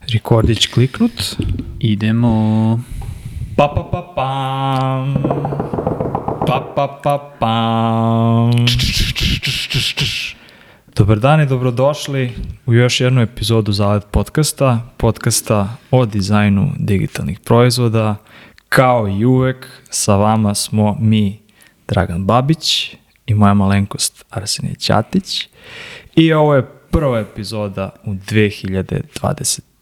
Rekordić kliknut. Idemo. Pa pa pa pam. Pa pa pa pam. Dobar dan i dobrodošli u još jednu epizodu Zalet podcasta, podcasta o dizajnu digitalnih proizvoda. Kao i uvek, sa vama smo mi, Dragan Babić i moja malenkost Arsenije Ćatić. I ovo je prva epizoda u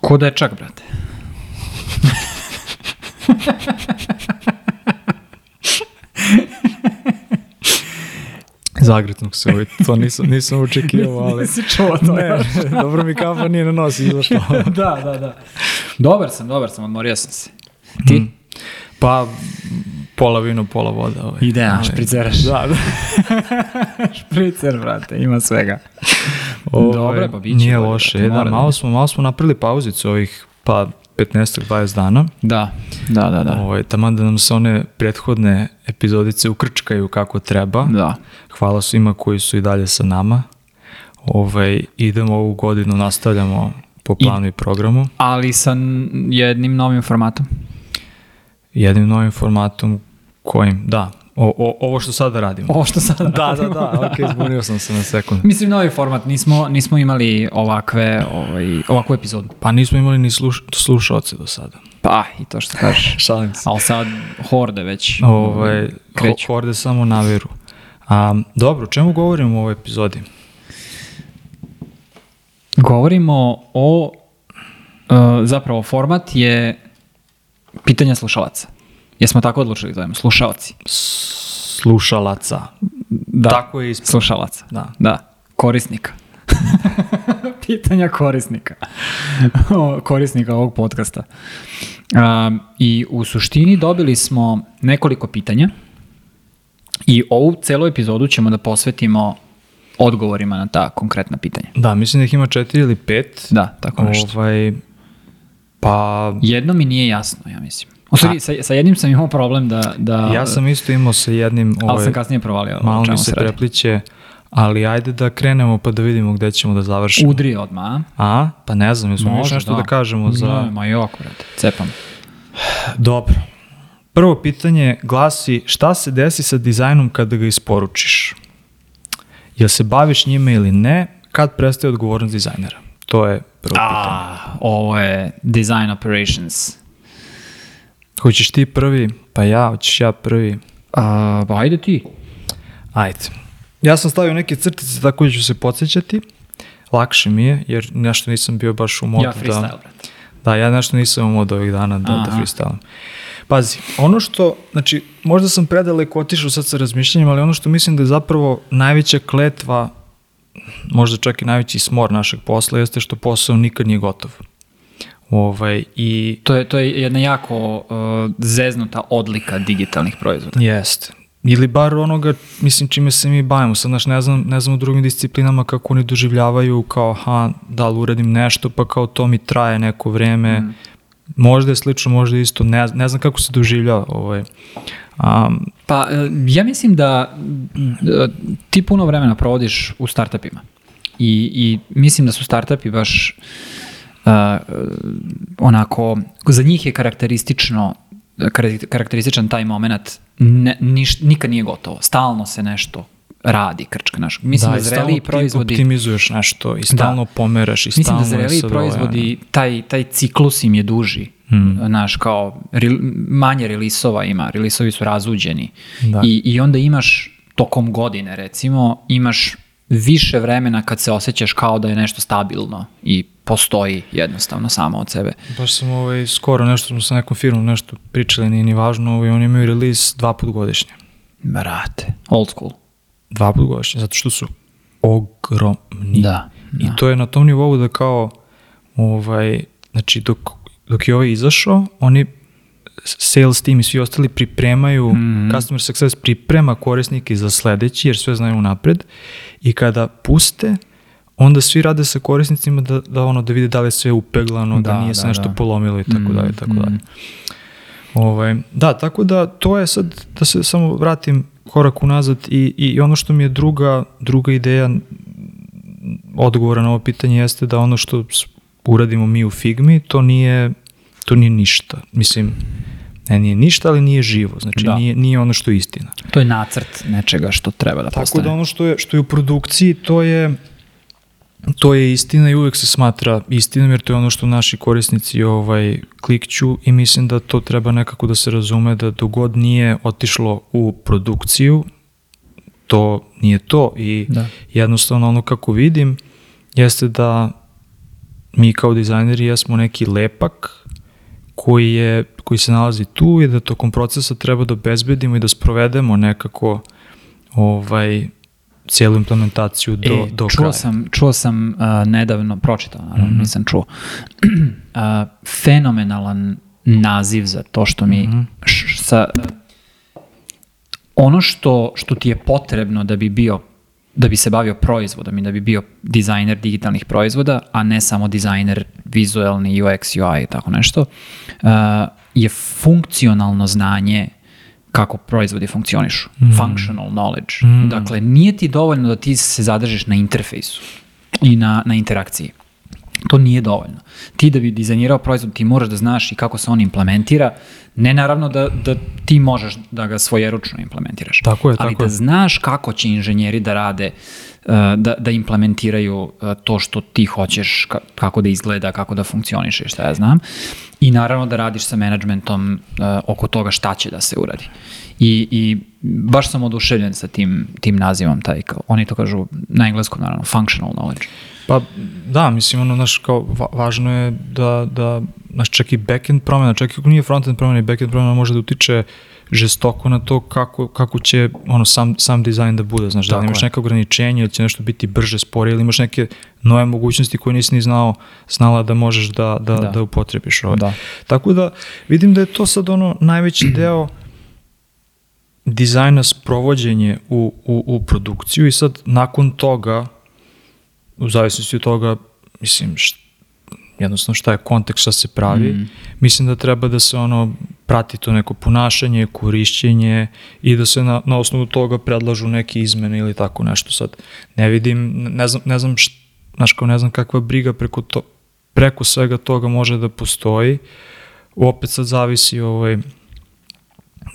Ko da je čak, brate. Zagretnog se ovaj, to nisam, nisam očekivao, ali... Nisi čuo to Ne, dobro mi kafa nije na nos izašla. da, da, da. Dobar sam, dobar sam, odmorio sam se. Ti? Pa, pola vino, pola voda. Ovaj. Ide, a, Ali- špriceraš. Da, da. Špricer, brate, ima svega. Ovaj, Dobro je, pa bit će Nije bolje, loše, da, da malo smo, malo smo napravili pauzicu ovih pa 15-20 dana. Da, da, da, da. Ovaj, taman da nam se one prethodne epizodice ukrčkaju kako treba. Da. Hvala svima koji su i dalje sa nama. Ovaj, idemo ovu godinu, nastavljamo po planu i programu. Ali sa jednim novim formatom. Jednim novim formatom kojim, da, o, o, ovo što sada radimo. Ovo što sada Da, da, da, ok, zbunio sam se na sekund. Mislim, novi format, nismo, nismo imali ovakve, ovaj, ovakvu epizodu. Pa nismo imali ni sluš, slušalce do sada. Pa, i to što kažeš. Šalim se. Ali sad horde već Ovaj, kreću. ho- horde samo naviru. A, dobro, čemu govorimo u ovoj epizodi? Govorimo o, uh, zapravo format je pitanja slušalaca. Jesmo tako odlučili zovemo, slušalci. Slušalaca. Da, Tako je ispred. slušalaca. Da. Da, korisnika. pitanja korisnika. O, korisnika ovog podcasta. Um, I u suštini dobili smo nekoliko pitanja i ovu celu epizodu ćemo da posvetimo odgovorima na ta konkretna pitanja. Da, mislim da ih ima četiri ili pet. Da, tako nešto. Ovaj, pa, Jedno mi nije jasno, ja mislim. U stvari, sa, sa jednim sam imao problem da... da ja sam isto imao sa jednim... Ali Ovaj, sam kasnije provalio malo mi se prepliće, ali ajde da krenemo pa da vidimo gde ćemo da završimo. Udri odmah, a? Pa ne znam, jesmo još nešto da, kažemo za... Ne, ma joko, brate. Cepam. Dobro. Prvo pitanje glasi šta se desi sa dizajnom kada ga isporučiš? Jel se baviš njime ili ne? Kad prestaje odgovornost dizajnera? To je prvo pitanje. A, ovo je design operations. Hoćeš ti prvi? Pa ja, hoćeš ja prvi? A, pa ajde ti. Ajde. Ja sam stavio neke crtice tako da ću se podsjećati. Lakše mi je, jer nešto nisam bio baš u modu Ja freestyle, da... brate. Da, ja nešto nisam u modu ovih dana da, da Aha. freestylam. Pazi, ono što, znači, možda sam predaleko otišao sad sa razmišljanjem, ali ono što mislim da je zapravo najveća kletva, možda čak i najveći smor našeg posla, jeste što posao nikad nije gotov. Ovaj, I To je, to je jedna jako uh, zeznuta odlika digitalnih proizvoda. Jeste. Ili bar onoga, mislim, čime se mi bavimo. Sad, znaš, ne znam, ne znam u drugim disciplinama kako oni doživljavaju kao, aha, da li uradim nešto, pa kao to mi traje neko vreme. Mm. Možda je slično, možda je isto. Ne, ne znam kako se doživljava. Ovaj. Um, Pa, e, ja mislim da e, ti puno vremena provodiš u startupima. I, i mislim da su startupi baš e, onako, za njih je karakteristično kar- karakterističan taj moment ne, niš, nikad nije gotovo. Stalno se nešto radi, krčka naš. Mislim da, i zreliji stalno ti proizvodi... optimizuješ nešto i stalno pomeraš i Mislim stalno da ovo, proizvodi, taj, taj ciklus im je duži. Hmm. Znaš, kao rel, manje relisova ima, relisovi su razuđeni. Da. I, I onda imaš, tokom godine recimo, imaš više vremena kad se osjećaš kao da je nešto stabilno i postoji jednostavno samo od sebe. Baš sam ovaj, skoro nešto smo sa nekom firmom nešto pričali, nije ni važno, ovaj, oni imaju release dva put godišnje. Brate, old school. Dva put godišnje, zato što su ogromni. Da, I to je na tom nivou da kao, ovaj, znači dok dok je ovaj izašao, oni sales team i svi ostali pripremaju, Mhm. customer success priprema korisnike za sledeći, jer sve znaju napred i kada puste, onda svi rade sa korisnicima da, da ono da vide da li je sve upeglano, da, Da, nije se da, nešto da. polomilo i tako Mm, dalje, tako mm. dalje. Ovaj, da, tako da to je sad, da se samo vratim korak unazad i, i ono što mi je druga, druga ideja odgovora na ovo pitanje jeste da ono što uradimo mi u Figmi, to nije, to nije ništa. Mislim, ne nije ništa, ali nije živo. Znači, Da. nije, nije ono što je istina. To je nacrt nečega što treba da Tako postane. da ono što je, što je u produkciji, to je to je istina i uvek se smatra istinom jer to je ono što naši korisnici ovaj, klikću i mislim da to treba nekako da se razume da dogod nije otišlo u produkciju, to nije to i Da. jednostavno ono kako vidim jeste da mi kao dizajneri jesmo neki lepak koji, je, koji se nalazi tu i da tokom procesa treba da obezbedimo i da sprovedemo nekako ovaj, cijelu implementaciju do, e, do čuo kraja. sam, čuo sam uh, nedavno, pročitao, naravno, Mhm. nisam čuo, uh, fenomenalan naziv za to što mi Mhm. š, sa, ono što, što ti je potrebno da bi bio da bi se bavio proizvodom i da bi bio dizajner digitalnih proizvoda, a ne samo dizajner vizualni UX, UI i tako nešto, uh, je funkcionalno znanje kako proizvodi funkcionišu. Functional knowledge. Dakle, nije ti dovoljno da ti se zadržiš na interfejsu i na, na interakciji. To nije dovoljno. Ti da bi dizajnirao proizvod, ti moraš da znaš i kako se on implementira. Ne naravno da, da ti možeš da ga svojeručno implementiraš. Tako je, ali tako da je. znaš kako će inženjeri da rade, uh, da, da implementiraju uh, to što ti hoćeš, ka- kako da izgleda, kako da funkcioniše, šta ja znam. I naravno da radiš sa menadžmentom uh, oko toga šta će da se uradi. I, i baš sam oduševljen sa tim, tim nazivom, taj, kao, oni to kažu na engleskom, naravno, functional knowledge. Pa da, mislim, ono, znaš, kao, va, važno je da, da, znaš, čak i backend promjena, čak i ako nije frontend promjena i backend promjena može da utiče žestoko na to kako, kako će ono, sam, sam dizajn da bude, znaš, da li Tako imaš neka ograničenja ili će nešto biti brže, sporije ili imaš neke nove mogućnosti koje nisi ni znao, znala da možeš da, da, da. Da. upotrebiš. Ovaj. Da. Tako da vidim da je to sad ono najveći deo dizajna sprovođenje u, u, u produkciju i sad nakon toga u zavisnosti od toga mislim št, jednostavno šta je kontekst šta se pravi Mm. mislim da treba da se ono prati to neko ponašanje, korišćenje i da se na, na osnovu toga predlažu neke izmene ili tako nešto sad ne vidim, ne znam, ne znam št, znaš kao ne znam kakva briga preko to, preko svega toga može da postoji opet sad zavisi ovaj,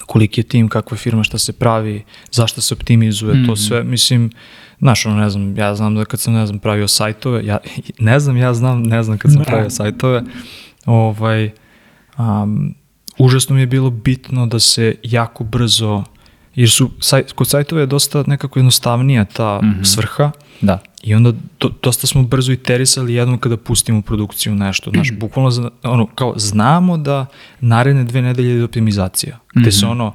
koliki je tim, kakva je firma, šta se pravi, zašto se optimizuje, Mhm. to sve, mislim, znaš, ono, ne znam, ja znam da kad sam, ne znam, pravio sajtove, ja ne znam, ja znam, ne znam kad sam Da. pravio sajtove, ovaj, um, užasno mi je bilo bitno da se jako brzo, jer su, saj, kod sajtova je dosta nekako jednostavnija ta Mhm. svrha, Da. I onda do, dosta smo brzo iterisali jednom kada pustimo produkciju nešto. Znaš, bukvalno zna- ono, kao znamo da naredne dve nedelje je optimizacija. Gde se ono,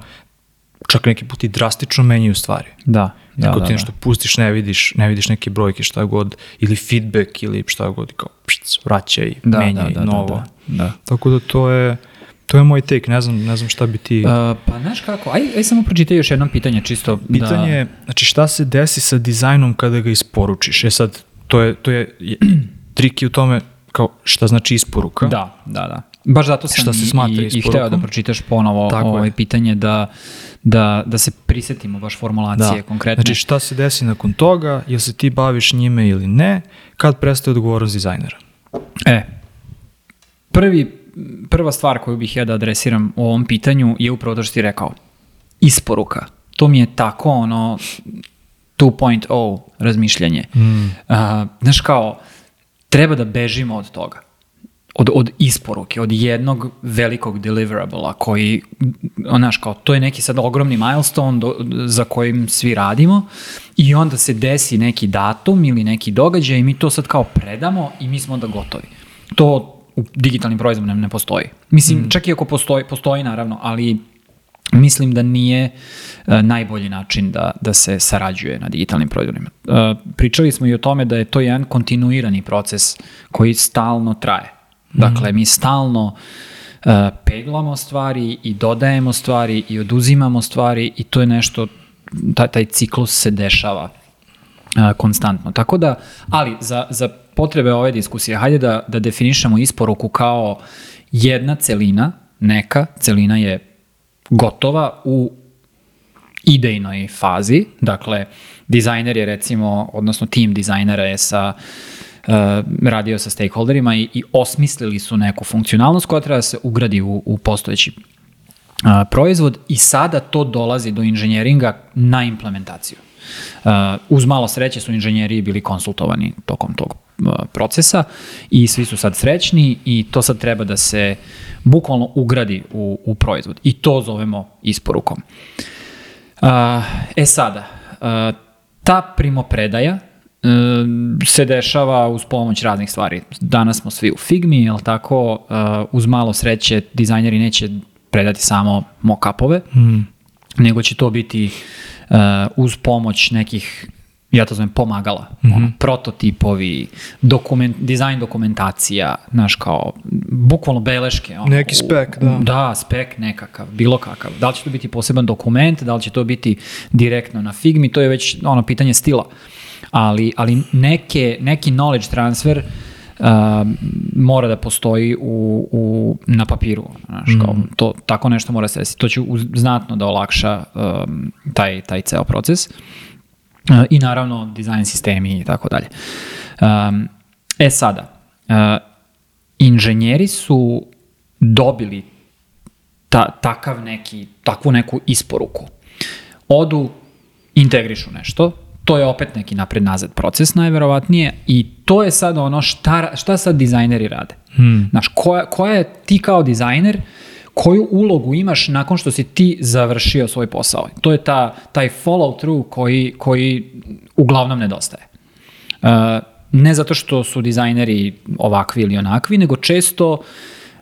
čak neki put i drastično menjaju stvari. Da. Da, Tako da, ti da. nešto pustiš, ne vidiš, ne vidiš neke brojke, šta god, ili feedback, ili šta god, kao pšc, vraćaj, Da, menjaj, da, da, novo. Da, da. da. Tako da to je, to je moj take, ne znam, ne znam šta bi ti... Uh, pa znaš kako, aj, aj samo pročitaj još jedno pitanje čisto. Pitanje da, je, znači šta se desi sa dizajnom kada ga isporučiš? E sad, to je, to je, je trik je u tome kao šta znači isporuka. Da, da, da. Baš zato sam Šta se i- smatra i, i isporukom? hteo da pročitaš ponovo Tako je. ovaj pitanje da, da, da se prisetimo baš formulacije konkretne. Znači šta se desi nakon toga, jel se ti baviš njime ili ne, kad prestaje odgovornost dizajnera? E, prvi, prva stvar koju bih ja da adresiram u ovom pitanju je upravo to što ti rekao. Isporuka. To mi je tako ono 2.0 razmišljanje. Mm. Uh, znaš kao, treba da bežimo od toga. Od, od isporuke, od jednog velikog deliverable koji, znaš kao, to je neki sad ogromni milestone do, za kojim svi radimo i onda se desi neki datum ili neki događaj i mi to sad kao predamo i mi smo onda gotovi. To u digitalnim proizvodima ne postoji. Mislim, čak i ako postoji, postoji naravno, ali mislim da nije e, najbolji način da, da se sarađuje na digitalnim proizvodima. E, pričali smo i o tome da je to jedan kontinuirani proces koji stalno traje. Dakle, mi stalno uh, peglamo stvari i dodajemo stvari i oduzimamo stvari i to je nešto, taj, taj ciklus se dešava uh, konstantno. Tako da, ali za, za potrebe ove diskusije, hajde da, da definišemo isporuku kao jedna celina, neka celina je gotova u idejnoj fazi, dakle, dizajner je recimo, odnosno tim dizajnera je sa uh, radio sa stakeholderima i, i osmislili su neku funkcionalnost koja treba da se ugradi u, u postojeći uh, proizvod i sada to dolazi do inženjeringa na implementaciju. Uh, uz malo sreće su inženjeri bili konsultovani tokom tog procesa i svi su sad srećni i to sad treba da se bukvalno ugradi u, u proizvod i to zovemo isporukom. Uh, e sada, ta primopredaja se dešava uz pomoć raznih stvari. Danas smo svi u Figmi, jel tako, uh, uz malo sreće dizajneri neće predati samo mock-upove, Mm. nego će to biti uh, uz pomoć nekih ja to zovem pomagala, mm -hmm. ono, prototipovi, dokument, dizajn dokumentacija, znaš kao, bukvalno beleške. Ono, Neki spek, da. Da, spek nekakav, bilo kakav. Da li će to biti poseban dokument, da li će to biti direktno na Figmi, to je već ono pitanje stila. Ali, ali neke, neki knowledge transfer uh, mora da postoji u, u, na papiru. Znaš, kao, to, tako nešto mora se desiti. To će uz, znatno da olakša um, taj, taj ceo proces. Uh, I naravno dizajn sistemi i tako dalje. Um, e sada, uh, inženjeri su dobili ta, takav neki, takvu neku isporuku. Odu, integrišu nešto, to je opet neki napred-nazad proces najverovatnije i to je sad ono šta, šta sad dizajneri rade. Hmm. Znaš, koja, koja je ti kao dizajner, koju ulogu imaš nakon što si ti završio svoj posao. To je ta, taj follow through koji, koji uglavnom nedostaje. Uh, ne zato što su dizajneri ovakvi ili onakvi, nego često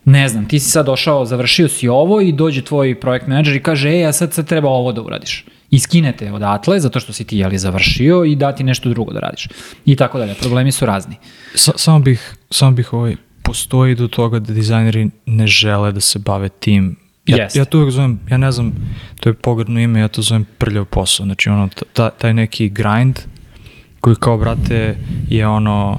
ne znam, ti si sad došao, završio si ovo i dođe tvoj projekt menadžer i kaže, ej, a sad, sad treba ovo da uradiš. I skinete odatle, zato što si ti jeli završio i dati nešto drugo da radiš. I tako dalje. Problemi su razni. Sa, samo bih, samo bih ovaj, postoji do toga da dizajneri ne žele da se bave tim. Ja, Jeste. ja to uvek zovem, ja ne znam, to je pogrdno ime, ja to zovem prljav posao. Znači ono, ta, taj neki grind koji kao, brate, je ono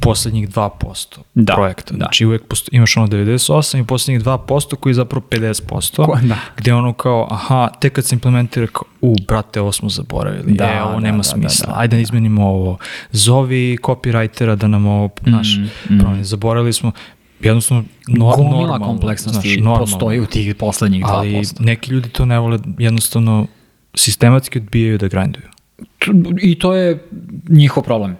poslednjih 2% Da, projekta. da. Znači uvek posto, imaš ono 98 i poslednjih 2% koji je zapravo 50%. Ko- da. Gde ono kao, aha, tek kad se implementira kao, u, brate, ovo smo zaboravili, Da, e, ovo da, nema da, smisla, da, da. ajde da izmenimo ovo, zovi copywritera da nam ovo, znaš, mm. promeni. zaboravili smo, jednostavno, no, Gomila normalno, kompleksnosti znaš, normalno. postoji u tih poslednjih 2%. Ali neki ljudi to ne vole, jednostavno, sistematski odbijaju da grinduju. I to je njihov problem.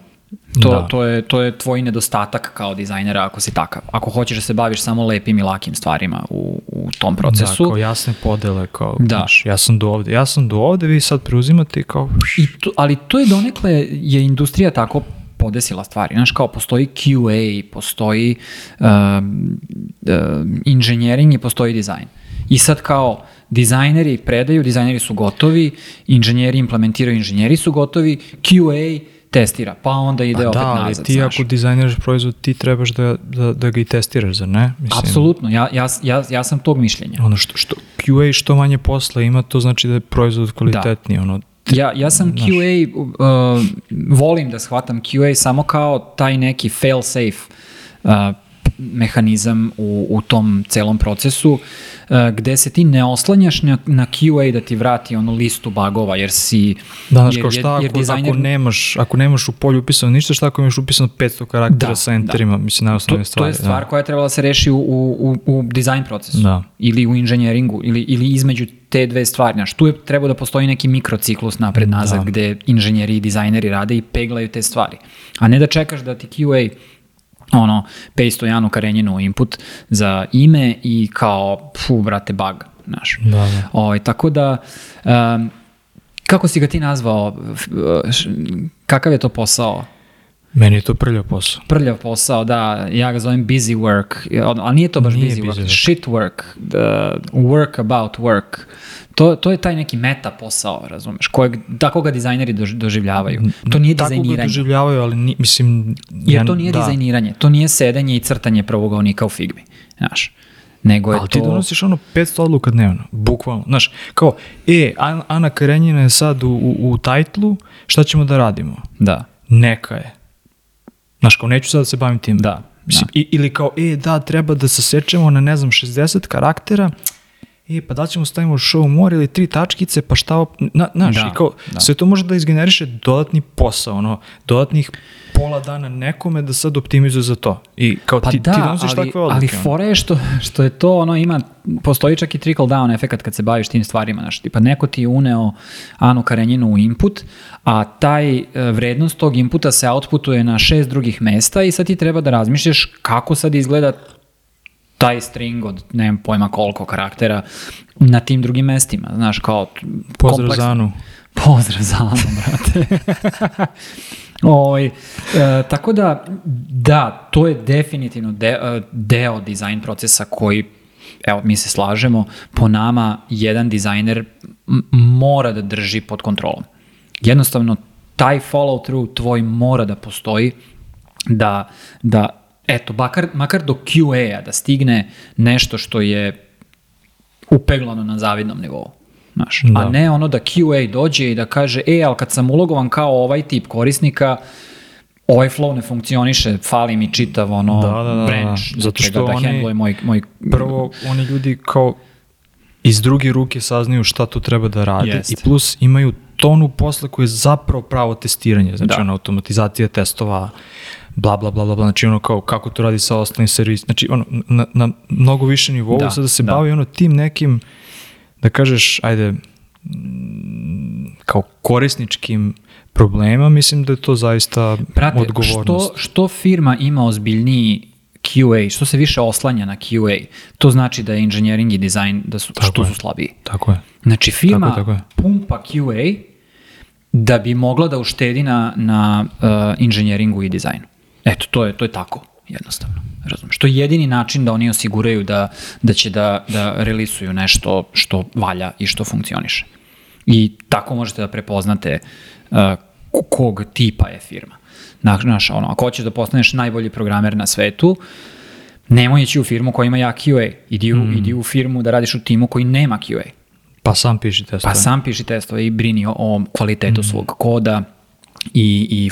To, Da. to, je, to je tvoj nedostatak kao dizajnera ako si takav. Ako hoćeš da se baviš samo lepim i lakim stvarima u, u tom procesu. Da, kao jasne podele, kao, Da. znaš, ja sam do ovde, ja sam do ovde, vi sad preuzimate kao, I to, ali to je donekle, je industrija tako podesila stvari. Znaš, kao postoji QA, postoji um, um, inženjering i postoji dizajn. I sad kao dizajneri predaju, dizajneri su gotovi, inženjeri implementiraju, inženjeri su gotovi, QA testira, pa onda ide Pa opet da, ali nazad. ti znaš. ako dizajniraš proizvod, ti trebaš da, da, da ga i testiraš, zar ne? Mislim, Apsolutno, ja, ja, ja, ja sam tog mišljenja. Ono što, što QA što manje posla ima, to znači da je proizvod kvalitetniji. Ono, Ja, ja sam QA, uh, volim da shvatam QA samo kao taj neki fail safe uh, mehanizam u, u tom celom procesu uh, gde se ti ne oslanjaš na, na QA da ti vrati onu listu bagova jer si Danas jer, kao šta ako, dizajner- ako, nemaš, ako nemaš u polju upisano ništa, šta ako imaš upisano 500 karaktera Da, sa enterima, mislim, najosnovnije to, to stvari. je stvar da. koja je trebala da se reši u, u, u dizajn procesu Da. ili u inženjeringu ili, ili između te dve stvari. Znaš, tu je trebao da postoji neki mikrociklus napred-nazad Da. gde inženjeri i dizajneri rade i peglaju te stvari. A ne da čekaš da ti QA ono, paste Janu Karenjinu input za ime i kao, fu, brate, bug, znaš. Da, da. Ovaj, tako da, um, kako si ga ti nazvao, š- kakav je to posao? Meni je to prljav posao. prljav posao, da, ja ga zovem busy work, ali nije to baš Nije busy, busy work, work. shit work, the work about work. To, to je taj neki meta posao, razumeš, kojeg, tako ga dizajneri dož- doživljavaju. To nije Tako ga dizajniranje. doživljavaju, ali ni, mislim... Jer ja- to nije da. dizajniranje, to nije sedenje i crtanje prvogonika u Figmi, znaš. Nego je Ali to... ti donosiš ono 500 odluka dnevno, bukvalno. Znaš, kao, e, An- Ana Karenjina je sad u, u, u tajtlu, šta ćemo da radimo? Da, Neka je. Znaš, kao, neću sad da se bavim tim. Da, Mislim, i, ili kao, e, da, treba da se sečemo na, ne znam, 60 karaktera, e, pa da ćemo stavimo show more ili tri tačkice, pa šta, na, znaš, Da, i kao, da. sve to može da izgeneriše dodatni posao, ono, dodatnih pola dana nekome da sad optimizuje za to. I kao, Pa ti, da, ti donosiš ali, takve odluke. ali fora je što, što je to, ono, ima, postoji čak i trickle down efekat kad se baviš tim stvarima, znaš, tipa neko ti je uneo Anu Karenjinu u input, a taj e, vrednost tog inputa se outputuje na šest drugih mesta i sad ti treba da razmišljaš kako sad izgleda taj string od nemam pojma koliko karaktera na tim drugim mestima, znaš, kao Pozdrav kompleks- za Anu. Pozdrav za Anu, brate. Ovaj, e, tako da, da, to je definitivno de, e, deo dizajn procesa koji, evo, mi se slažemo, po nama jedan dizajner mora da drži pod kontrolom. Jednostavno, taj follow through tvoj mora da postoji, da, da eto, makar, makar do QA-a da stigne nešto što je upeglano na zavidnom nivou. Znaš, Da. A ne ono da QA dođe i da kaže, e, ali kad sam ulogovan kao ovaj tip korisnika, ovaj flow ne funkcioniše, fali mi čitav ono Da, da, da, branch, da. zato Zato što da oni- moj, moj... Prvo, oni ljudi kao iz druge ruke saznaju šta tu treba da rade Jeste. i plus imaju tonu posla koji je zapravo pravo testiranje, znači Da. ono automatizacija testova, bla, bla, bla, bla, bla, znači ono kao kako to radi sa ostalim servis, znači ono na, na mnogo više nivou Da, sada se da. bavi ono tim nekim, da kažeš, ajde, kao korisničkim problema, mislim da je to zaista Brate, odgovornost. što, što firma ima ozbiljniji QA, što se više oslanja na QA, to znači da je engineering i dizajn, da su, što je. su slabiji. Tako je. Znači firma Tako tako je. pumpa QA da bi mogla da uštedi na, na uh, inženjeringu i dizajnu. Eto, to je, to je tako, jednostavno. Razumeš? To je jedini način da oni osiguraju da, da će da, da relisuju nešto što valja i što funkcioniše. I tako možete da prepoznate uh, ko- kog tipa je firma. Znaš, ono, ako hoćeš da postaneš najbolji programer na svetu, nemoj ići u firmu koja ima jak QA. Idi u, Mm. idi u firmu da radiš u timu koji nema QA. Pa sam piši testove. Pa sam piši testove i brini o, o kvalitetu svog koda i, i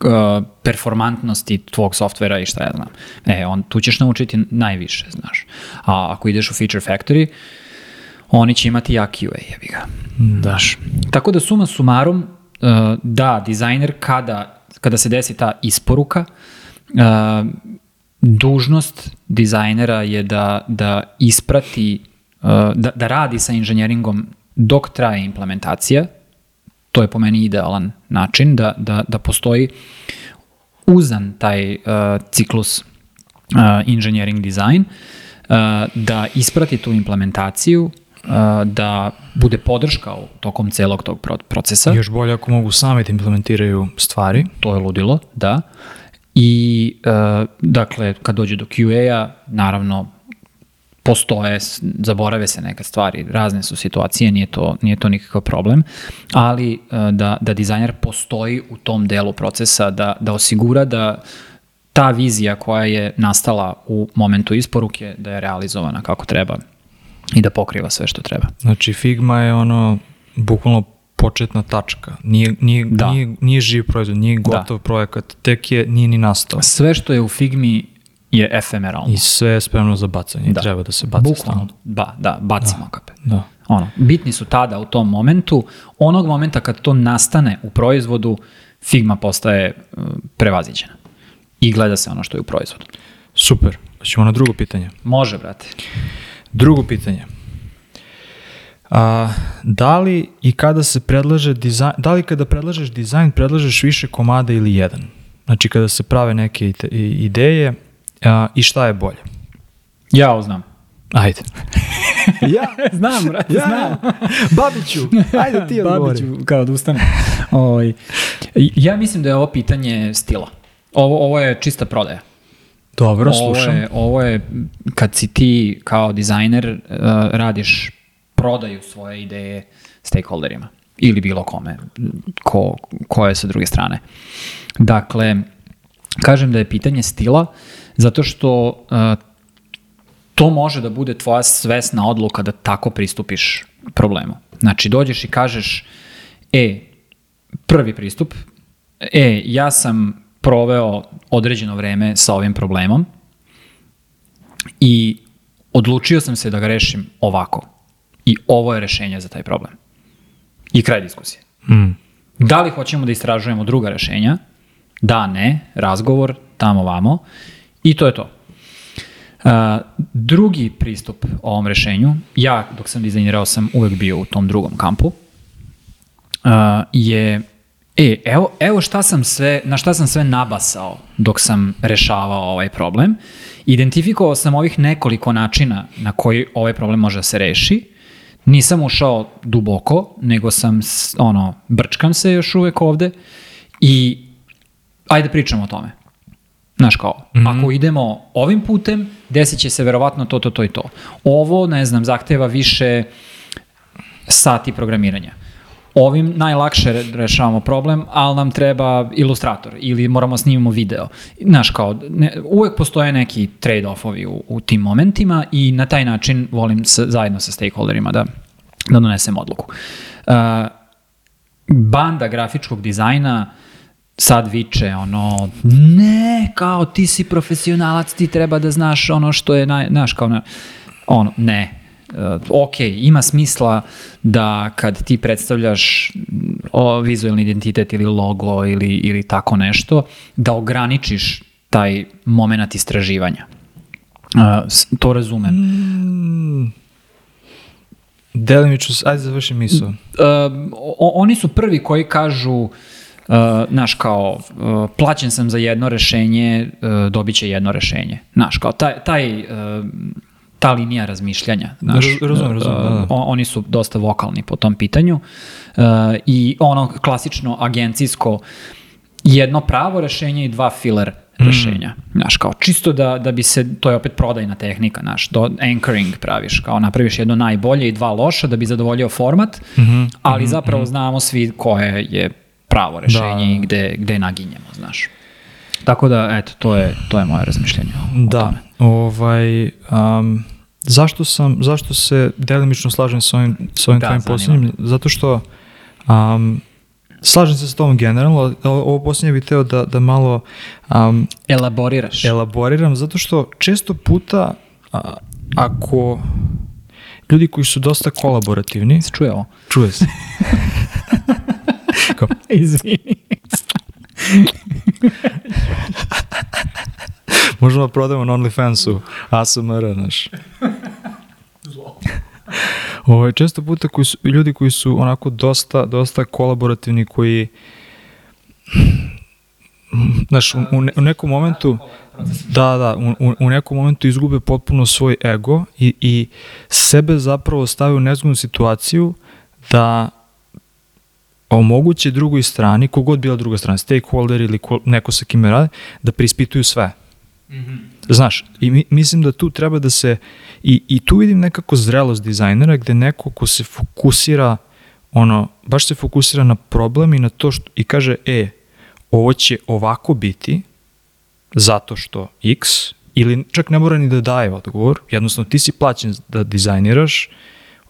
uh, performantnosti tvog softvera i šta ja znam. E, on, tu ćeš naučiti najviše, znaš. A ako ideš u Feature Factory, oni će imati jak QA, jebi ga. Daš. Tako da suma sumarum, uh, da, dizajner kada, kada se desi ta isporuka, uh, dužnost dizajnera je da, da isprati, uh, da, da radi sa inženjeringom dok traje implementacija, to je po meni idealan način da, da, da postoji uzan taj uh, ciklus uh, engineering design, uh, da isprati tu implementaciju, uh, da bude podrška u tokom celog tog pro- procesa. Još bolje ako mogu sami da implementiraju stvari. To je ludilo, da. I, uh, dakle, kad dođe do QA-a, naravno, postoje, zaborave se neke stvari, razne su situacije, nije to, nije to nikakav problem, ali uh, da, da dizajner postoji u tom delu procesa, da, da osigura da ta vizija koja je nastala u momentu isporuke, da je realizovana kako treba i da pokriva sve što treba. Znači Figma je ono bukvalno početna tačka. Nije, nije, Da. nije, nije živ proizvod, nije gotov projekat, tek je, nije ni nastao. Sve što je u Figmi je efemeralno. I sve je spremno za bacanje. Da. Treba da se baci Bukvalno, stalno. ba, da, bacimo kape. Da. Ono, bitni su tada u tom momentu. Onog momenta kad to nastane u proizvodu, Figma postaje uh, prevaziđena. I gleda se ono što je u proizvodu. Super. Ćemo na drugo pitanje. Može, brate. Drugo pitanje. A, da li i kada se predlaže dizajn, da li kada predlažeš dizajn, predlažeš više komada ili jedan? Znači kada se prave neke ideje a, i šta je bolje? Ja ovo znam. Ajde. ja, znam, brate, ja, Babiću, ajde ti odgovori. Babiću, kao da ustane. Ovaj, ja mislim da je ovo pitanje stila. Ovo, ovo je čista prodaja. Dobro, ovo slušam. je, ovo je, kad si ti kao dizajner, uh, radiš prodaju svoje ideje stakeholderima ili bilo kome, ko, ko je sa druge strane. Dakle, kažem da je pitanje stila, zato što uh, to može da bude tvoja svesna odluka da tako pristupiš problemu. Znači, dođeš i kažeš, e, prvi pristup, e, ja sam proveo određeno vreme sa ovim problemom i odlučio sam se da ga rešim ovako. I ovo je rešenje za taj problem. I kraj diskusije. Mm. Da li hoćemo da istražujemo druga rešenja? Da, ne, razgovor, tamo, vamo. I to je to. Uh, drugi pristup ovom rešenju, ja dok sam dizajnirao sam uvek bio u tom drugom kampu, uh, je E, evo, evo šta sam sve, na šta sam sve nabasao dok sam rešavao ovaj problem. Identifikovao sam ovih nekoliko načina na koji ovaj problem može da se reši. Nisam ušao duboko, nego sam, ono, brčkam se još uvek ovde i ajde pričamo o tome. Znaš kao, mm -hmm. ako idemo ovim putem, desit će se verovatno to, to, to i to. Ovo, ne znam, zahteva više sati programiranja ovim najlakše rešavamo problem, ali nam treba ilustrator ili moramo snimamo video. Znaš, kao, ne, uvek postoje neki trade-offovi u, u tim momentima i na taj način volim sa, zajedno sa stakeholderima da, da donesem odluku. Uh, banda grafičkog dizajna sad viče ono, ne, kao ti si profesionalac, ti treba da znaš ono što je, naj, znaš, kao, ono, ne, uh, ok, ima smisla da kad ti predstavljaš o, vizualni identitet ili logo ili, ili tako nešto, da ograničiš taj moment istraživanja. Uh, to razumem. Mm. Delimično, ajde završi misao. Uh, oni su prvi koji kažu uh, naš kao, uh, plaćen sam za jedno rešenje, uh, dobit će jedno rešenje. Naš kao, taj, taj uh, ta linija razmišljanja. Znaš, razumem, razumem, da, da. Oni su dosta vokalni po tom pitanju uh, i ono klasično agencijsko jedno pravo rešenje i dva filler mm. rešenja. Znaš, kao čisto da, da bi se, to je opet prodajna tehnika, znaš, do anchoring praviš, kao napraviš jedno najbolje i dva loša da bi zadovoljio format, mm -hmm, ali mm -hmm, zapravo mm -hmm. znamo svi koje je pravo rešenje da. i gde, gde naginjemo, znaš. Tako da, eto, to je, to je moje razmišljenje. Da, tome. ovaj, um, zašto sam, zašto se delimično slažem sa ovim, sa ovim da, tvojim posljednjim? Zato što um, slažem se sa tom generalno, ovo posljednje bih teo da, da malo um, elaboriraš. Elaboriram, zato što često puta a, ako ljudi koji su dosta kolaborativni... Se čuje ovo? Čuje se. Izvini. Možemo da prodamo na OnlyFansu ASMR, znaš. Zlo. Ovo, ovaj, često puta koji su, ljudi koji su onako dosta, dosta kolaborativni, koji znaš, u, u nekom momentu da, da, u, u nekom momentu izgube potpuno svoj ego i, i sebe zapravo stave u nezgodnu situaciju da omoguće drugoj strani, kogod bila druga strana, stakeholder ili ko, neko sa kime rade, da prispituju sve. Mm -hmm. Znaš, i mi, mislim da tu treba da se, i, i tu vidim nekako zrelost dizajnera gde neko ko se fokusira, ono, baš se fokusira na problem i na to što, i kaže, e, ovo će ovako biti, zato što x, ili čak ne mora ni da daje odgovor, jednostavno ti si plaćen da dizajniraš,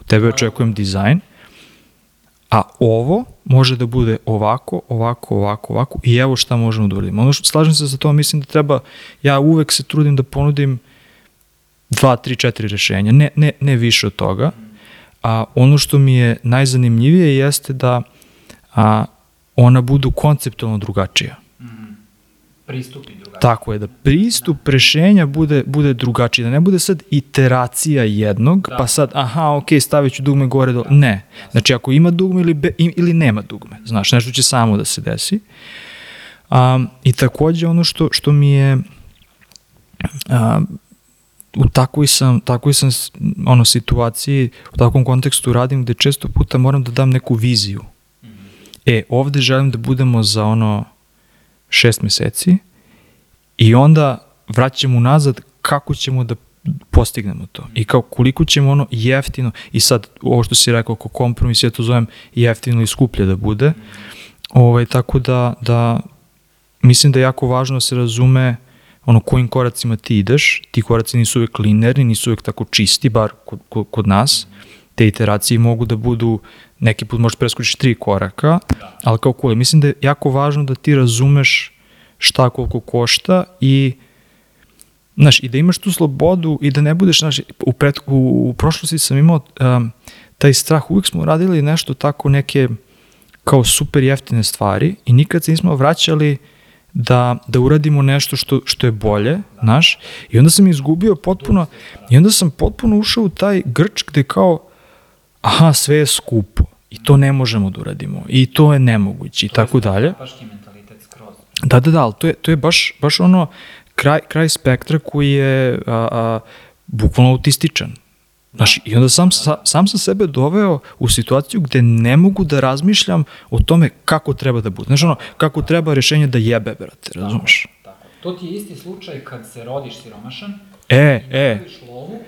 od tebe očekujem dizajn, a ovo može da bude ovako, ovako, ovako, ovako i evo šta možemo da uradimo. Ono što slažem se sa to, mislim da treba, ja uvek se trudim da ponudim dva, tri, četiri rešenja, ne, ne, ne više od toga. A ono što mi je najzanimljivije jeste da a, ona budu konceptualno drugačija. Pristupi drugačiji. Tako je, da pristup rešenja bude, bude drugačiji, da ne bude sad iteracija jednog, da. pa sad, aha, ok, stavit ću dugme gore, do... Da. ne. Znači, ako ima dugme ili, be, ili nema dugme, znaš, nešto će samo da se desi. Um, I takođe ono što, što mi je um, u takvoj sam, takvoj sam ono, situaciji, u takvom kontekstu radim gde često puta moram da dam neku viziju. Mm -hmm. E, ovde želim da budemo za ono šest meseci i onda vraćamo nazad kako ćemo da postignemo to. I kao koliko ćemo ono jeftino, i sad ovo što si rekao oko kompromis, ja to zovem jeftino i skuplje da bude, ovaj, tako da, da mislim da je jako važno da se razume ono kojim koracima ti ideš, ti koraci nisu uvek linerni, nisu uvek tako čisti, bar kod, kod, kod nas, te iteracije mogu da budu, neki put možeš preskočiš tri koraka, ali kao kule, mislim da je jako važno da ti razumeš šta koliko košta i Znaš, i da imaš tu slobodu i da ne budeš, znaš, u, pred, u, u prošlosti sam imao um, taj strah, uvijek smo radili nešto tako neke kao super jeftine stvari i nikad se nismo vraćali da, da uradimo nešto što, što je bolje, znaš, i onda sam izgubio potpuno, i onda sam potpuno ušao u taj grč gde kao, aha, sve je skupo i to ne možemo da uradimo i to je nemoguće i tako dalje. Da, da, da, ali to je, to je baš, baš ono, kraj, kraj spektra koji je a, a, bukvalno autističan. Znaš, i onda sam, sa, sam sam sebe doveo u situaciju gde ne mogu da razmišljam o tome kako treba da bude. Znaš, ono, kako treba rešenje da jebe, brate, razumeš? Tako. To ti je isti slučaj kad se rodiš siromašan, E, e, lovu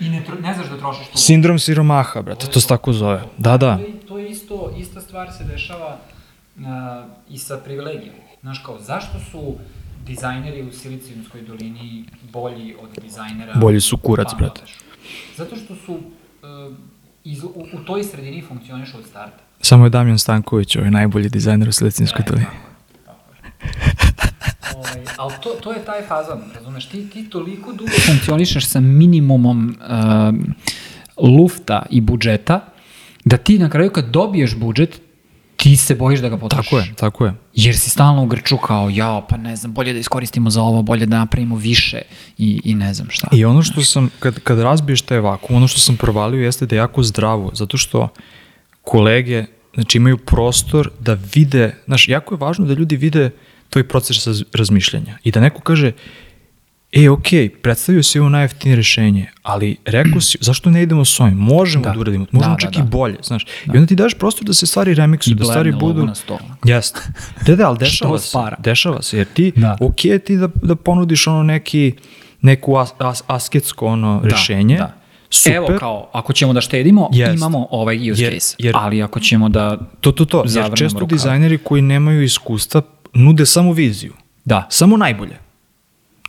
i ne, ne znaš da trošiš tu sindrom siromaha, brate, to se tako zove. Da, da. To je, to je isto, ista stvar se dešava uh, i sa privilegijom. Znaš kao, zašto su dizajneri u Silicijumskoj dolini bolji od dizajnera... Bolji su kurac, brate. Zato što su uh, iz, u, u toj sredini funkcioniš od starta. Samo je Damjan Stanković, ovaj najbolji dizajner u Silicinskoj E, dolini. Ovaj, ali to, to je taj fazon, razumeš, ti, ti toliko dugo funkcionišeš sa minimumom um, lufta i budžeta, da ti na kraju kad dobiješ budžet, ti se bojiš da ga potrošiš. Tako je, tako je. Jer si stalno u grču kao, jao, pa ne znam, bolje da iskoristimo za ovo, bolje da napravimo više i, i ne znam šta. I ono što sam, kad, kad razbiješ taj vakum, ono što sam provalio jeste da je jako zdravo, zato što kolege, znači imaju prostor da vide, znaš, jako je važno da ljudi vide tvoj proces raz- razmišljanja i da neko kaže, e, ok, predstavio si ovo najjeftinije rešenje, ali rekao si, zašto ne idemo s ovim? Možemo da, Da. da uradimo, možemo Da, da, čak da. i bolje, znaš. I onda ti daš prostor da se stvari remiksuju, da stvari budu... Jeste. Da, da, ali dešava se. Dešava se, jer ti, Da. ok ti da, da ponudiš ono neki, neku as, as, asketsko ono rešenje, Da. super, Evo kao, ako ćemo da štedimo, Jest. imamo ovaj use Jer- case. jer- ali ako ćemo da... to, to, to, jer često rukave. dizajneri koji nemaju iskustva nude samo viziju, Da. samo najbolje.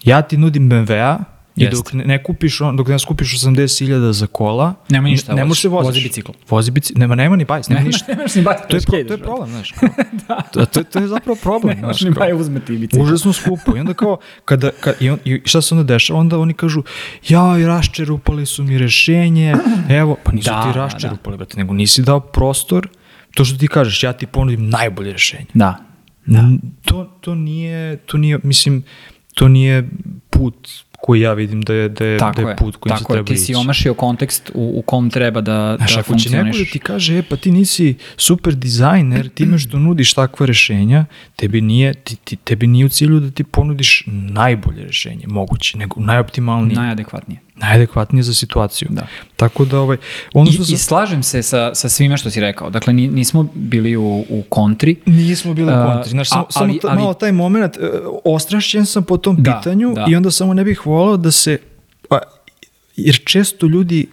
Ja ti nudim BMW-a i dok ne, kupiš, on, dok ne skupiš 80.000 za kola, Nema ništa, ne, možeš se voziš. vozi bicikl. Vozi bicikl, nema, nema ni bajs, nema ništa. Nemaš ni bajs, To je, pro, to je problem, znaš. da. to, to, to je zapravo problem. Znaš, ni kao. baj uzme ti bicikl. Užasno skupo. I onda kao, kada, kad, i, on, i šta se onda dešava? Onda oni kažu, ja, i raščerupali su mi rešenje, evo, pa nisu Da, ti da, raščerupali, brate, nego nisi dao prostor, to što ti kažeš, ja ti ponudim najbolje rešenje. Da. N- To, to nije, to nije, mislim, to nije put koji ja vidim da je, da je, Tako da je put kojim se tako je. treba Ti ići. si omašio kontekst u, u kom treba da, Znaš, da ako će neko da funkcioniš. ti kaže, e, pa ti nisi super dizajner, time što nudiš takva rešenja, tebi nije, ti, ti, tebi nije u cilju da ti ponudiš najbolje rešenje, moguće, nego najoptimalnije, Naj... Najadekvatnije. Najadekvatnije za situaciju. Da. Tako da, ovaj, ono I, što sam... I slažem se sa, sa svime što si rekao. Dakle, ni- nismo bili u, u kontri. Nismo bili u A, kontri. Znaš, samo, samo ali- ta, ali- malo taj moment, e, ostrašćen sam po tom Da, pitanju da. i onda samo ne bih volao da se, a, jer često ljudi,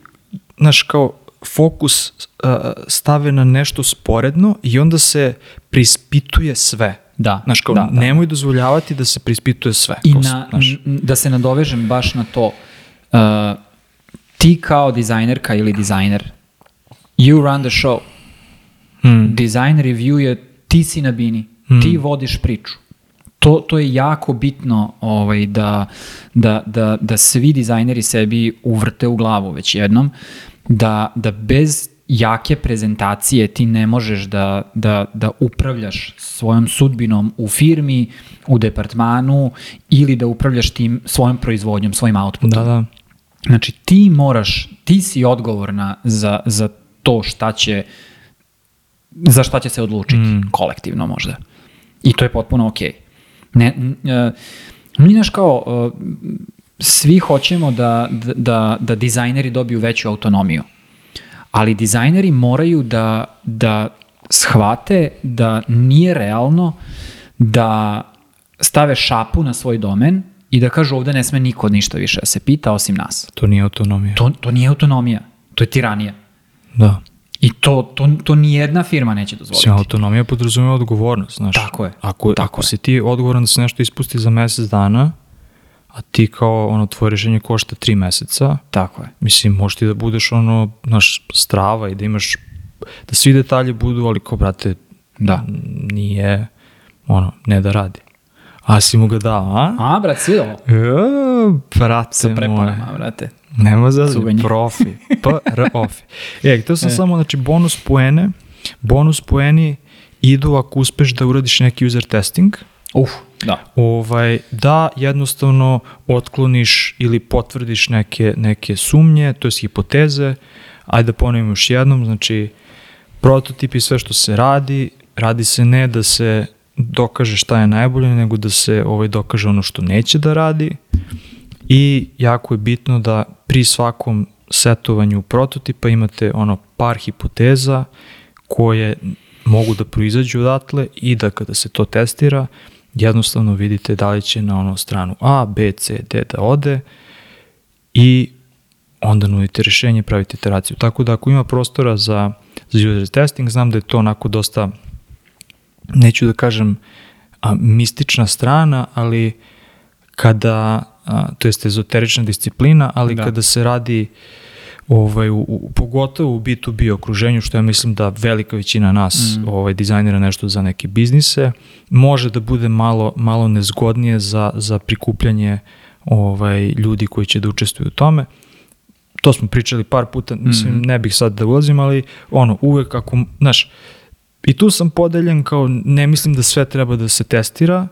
znaš, kao fokus a, stave na nešto sporedno i onda se prispituje sve. Da, Znaš, kao, da, da. nemoj dozvoljavati da se prispituje sve. I Kao, na, znaš, da se nadovežem baš na to. Uh, ti kao dizajnerka ili dizajner, you run the show. Hmm. Design review je ti si na bini, ti vodiš priču. To, to je jako bitno ovaj, da, da, da, da svi dizajneri sebi uvrte u glavu već jednom, da, da bez jake prezentacije ti ne možeš da, da, da upravljaš svojom sudbinom u firmi, u departmanu ili da upravljaš tim svojom proizvodnjom, svojim outputom. Da, da. Znači ti moraš, ti si odgovorna za, za to šta će, za šta će se odlučiti, Mm. kolektivno možda. I to je potpuno okej. Ne, n- e, mi naš kao, e, svi hoćemo da, da, da dizajneri dobiju veću autonomiju, ali dizajneri moraju da, da shvate da nije realno da stave šapu na svoj domen i da kažu ovde ne sme niko ništa više da se pita osim nas. To nije autonomija. To, to nije autonomija, to je tiranija. Da. I to, to, to nijedna firma neće dozvoliti. Mislim, autonomija podrazumeva odgovornost, znaš. Tako je, Ako, tako ako je. si ti odgovoran da se nešto ispusti za mesec dana, a ti kao, ono, tvoje rešenje košta tri meseca, Tako je. mislim, možeš ti da budeš, ono, naš strava i da imaš, da svi detalji budu, ali kao, brate, Da. nije, ono, ne da radi. A si mu ga dao, a? A, brat, svi ovo? E, brate Sa moje. preponama, brate. Nema za Cuganje. profi. P-R ofi. E, htio sam E. samo, znači, bonus poene. Bonus poeni idu ako uspeš da uradiš neki user testing, Uf, da. ovaj, da jednostavno otkloniš ili potvrdiš neke, neke sumnje, to je hipoteze. Ajde da ponovim još jednom, znači, prototip i sve što se radi, radi se ne da se dokaže šta je najbolje, nego da se ovaj, dokaže ono što neće da radi i jako je bitno da pri svakom setovanju prototipa imate ono par hipoteza koje mogu da proizađu odatle i da kada se to testira jednostavno vidite da li će na ono stranu A, B, C, D da ode i onda nudite rešenje, pravite iteraciju. Tako da ako ima prostora za, za user testing, znam da je to onako dosta, neću da kažem a, mistična strana, ali kada, a, to jest ezoterična disciplina, ali Da. kada se radi ovaj, u, u, pogotovo u B2B okruženju, što ja mislim da velika većina nas mm. ovaj, dizajnira nešto za neke biznise, može da bude malo, malo nezgodnije za, za prikupljanje ovaj, ljudi koji će da učestvuju u tome. To smo pričali par puta, mislim, ne bih sad da ulazim, ali ono, uvek ako, znaš, i tu sam podeljen kao, ne mislim da sve treba da se testira,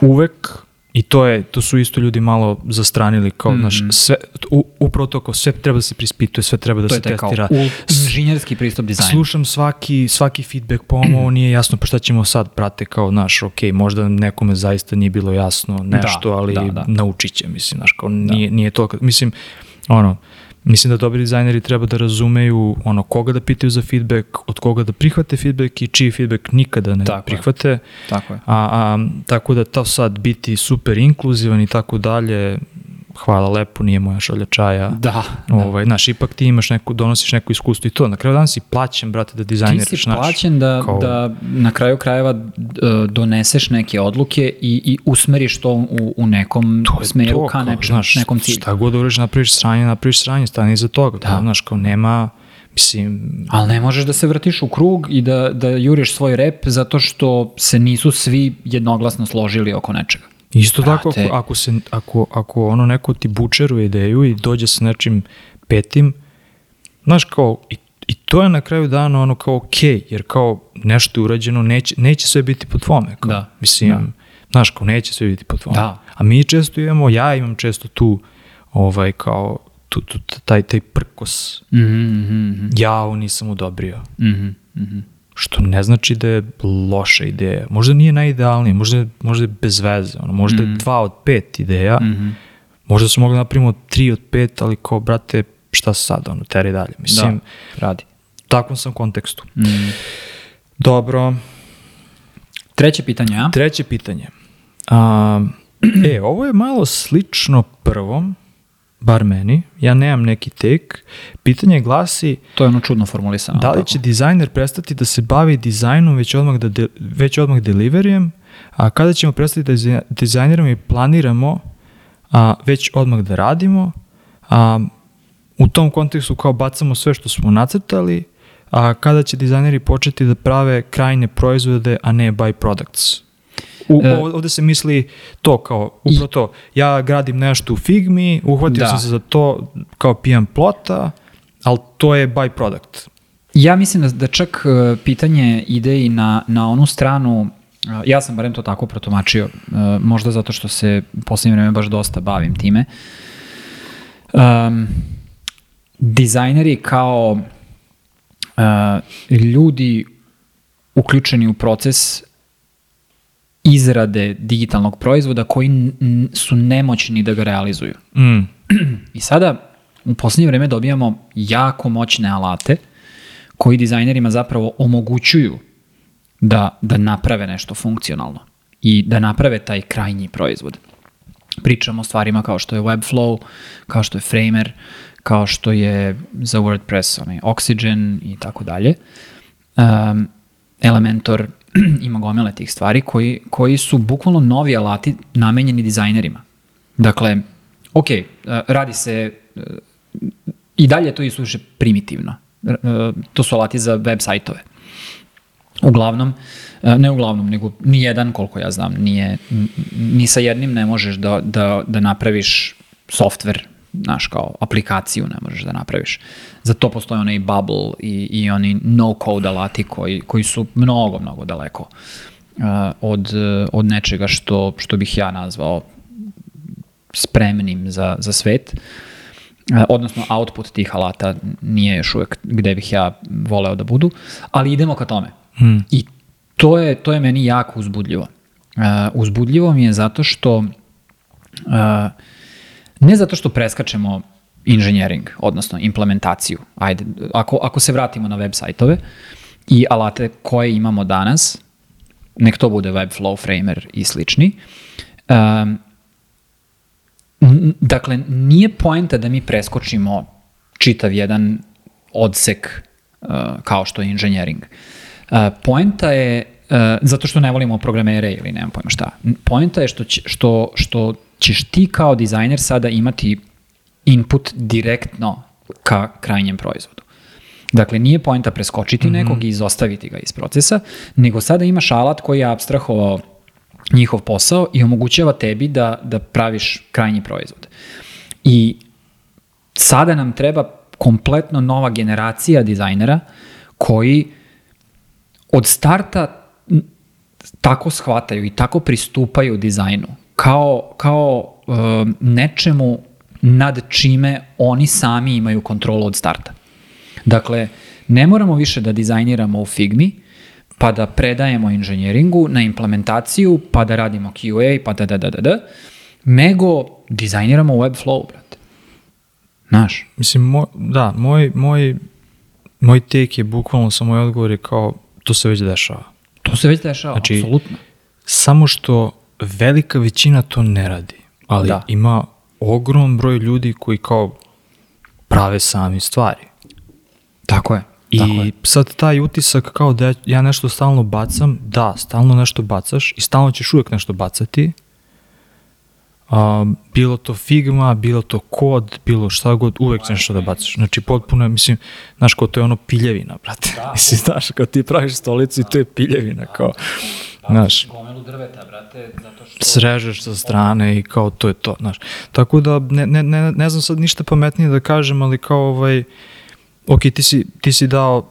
uvek, i to je, to su isto ljudi malo zastranili, kao, znaš, sve, u, upravo to kao, sve treba da se prispituje, sve treba da To se testira. u, inženjerski pristup dizajnu. Slušam svaki, svaki feedback, pa ovo nije jasno, pa šta ćemo sad, brate, kao, znaš, ok, možda nekome zaista nije bilo jasno nešto, Da, ali da, da. naučit će, mislim, znaš, kao, nije, nije to, mislim, ono, mislim da dobri dizajneri treba da razumeju ono koga da pitaju za feedback, od koga da prihvate feedback i čiji feedback nikada ne Tako je. prihvate. Tako je. A, a, tako da to sad biti super inkluzivan i tako dalje, hvala lepo, nije moja šolja čaja. Da, da. Ovaj, znaš, ipak ti imaš neku, donosiš neko iskustvo i to. Na kraju dana si plaćen, brate, da Ti dizajniraš. si znaš. plaćen da, kao- da na kraju krajeva doneseš neke odluke i, i usmeriš to u, u nekom To smeru to, ka kao, nečem, znaš, nekom cilju. Šta god ureš, napraviš sranje, napraviš sranje, stani iza toga. Da. Da. Znaš, kao nema, mislim, Ali ne možeš da se vrtiš u krug i da, da juriš svoj rep zato što se nisu svi jednoglasno složili oko nečega. Isto tako, Brate. ako, ako, se, ako, ako ono neko ti bučeruje ideju i dođe sa nečim petim, znaš kao, i, i to je na kraju dana ono kao okej, jer kao nešto je urađeno, neće, neće sve biti po tvome. Kao, Da, Mislim, da. znaš, kao neće sve biti po tvome. Da. A mi često imamo, ja imam često tu, ovaj, kao, tu, tu, taj, taj prkos. Mhm, mhm, mhm, Ja ovo nisam odobrio. mhm, mhm. Što ne znači da je loša ideja. Možda nije najidealnije, možda, je- možda je bez veze. Ono, možda je dva od pet ideja. Mhm. Možda su mogli napravimo tri od pet, ali kao, brate, šta sad, ono, teri dalje. Mislim, Da, radi. u takvom sam kontekstu. Mhm. Dobro, Treće pitanje, a? treće pitanje. A, e, ovo je malo slično prvom, bar meni. Ja nemam neki tek. Pitanje glasi, To je ono čudno formulisano. Da li tako? će dizajner prestati da se bavi dizajnom već odmah, da de, već odmah deliverijem, a kada ćemo prestati da diza- dizajniramo i planiramo a, već odmah da radimo, a, u tom kontekstu kao bacamo sve što smo nacrtali, a kada će dizajneri početi da prave krajne proizvode, a ne by products? U, E, ovde se misli to kao, upravo to, ja gradim nešto u Figmi, uhvatio Da. sam se za to kao pijan plota, ali to je by product. Ja mislim da, da čak e, pitanje ide i na, na onu stranu, e, ja sam barem to tako protumačio, možda zato što se u posljednje vreme baš dosta bavim time. Um, dizajneri kao e, ljudi uključeni u proces izrade digitalnog proizvoda koji su nemoćni da ga realizuju. Mm. I sada u posljednje vreme dobijamo jako moćne alate koji dizajnerima zapravo omogućuju da, da naprave nešto funkcionalno i da naprave taj krajnji proizvod. pričamo o stvarima kao što je Webflow, kao što je Framer, kao što je za WordPress onaj Oxygen i tako dalje. Um, Elementor ima gomele tih stvari koji, koji su bukvalno novi alati namenjeni dizajnerima. Dakle, ok, uh, radi se uh, i dalje to je suše primitivno. Uh, to su alati za web sajtove. Uglavnom, ne uglavnom, nego ni jedan, koliko ja znam, nije, ni sa jednim ne možeš da, da, da napraviš softver, znaš, kao aplikaciju ne možeš da napraviš. Za to postoje onaj Bubble i, i oni no-code alati koji, koji su mnogo, mnogo daleko uh, od, uh, od nečega što, što bih ja nazvao spremnim za, za svet. Uh, odnosno output tih alata nije još uvek gde bih ja voleo da budu, ali idemo ka tome. Hmm. I to je, to je meni jako uzbudljivo. Uh, uzbudljivo mi je zato što uh, ne zato što preskačemo inženjering, odnosno implementaciju. Ajde, ako, ako se vratimo na web sajtove i alate koje imamo danas, nek to bude Webflow, Framer i slični, um, dakle, nije poenta da mi preskočimo čitav jedan odsek uh, kao što je inženjering. Uh, poenta je, uh, zato što ne volimo programere ili nemam pojma šta, poenta je što, će, što, što ćeš ti kao dizajner sada imati input direktno ka krajnjem proizvodu. Dakle, nije poenta preskočiti mm -hmm. nekog i izostaviti ga iz procesa, nego sada imaš alat koji je abstrahovao njihov posao i omogućava tebi da, da praviš krajnji proizvod. I sada nam treba kompletno nova generacija dizajnera koji od starta tako shvataju i tako pristupaju dizajnu kao, kao uh, nečemu nad čime oni sami imaju kontrolu od starta. Dakle, ne moramo više da dizajniramo u Figmi, pa da predajemo inženjeringu na implementaciju, pa da radimo QA, pa da da da da da, nego dizajniramo Webflow, brate. Znaš? Mislim, moj, da, moj, moj, moj take je bukvalno sa moj odgovor je kao, to se već dešava. To se već dešava, Znači, apsolutno. Samo što velika većina to ne radi, ali Da. da. ima ogrom broj ljudi koji kao prave sami stvari. Tako je. I tako je. sad taj utisak kao da ja nešto stalno bacam, da, stalno nešto bacaš i stalno ćeš uvek nešto bacati, a, bilo to Figma, bilo to kod, bilo šta god, uvek ćeš nešto da bacaš. Znači, potpuno mislim, znaš, kao to je ono piljevina, brate. Da, mislim, znaš, kao ti praviš stolicu i to je piljevina, kao, znaš, drveta, brate, zato što... srežeš sa strane i kao to je to, znaš. Tako da ne, ne, ne, ne znam sad ništa pametnije da kažem, ali kao ovaj, ok, ti si, ti si dao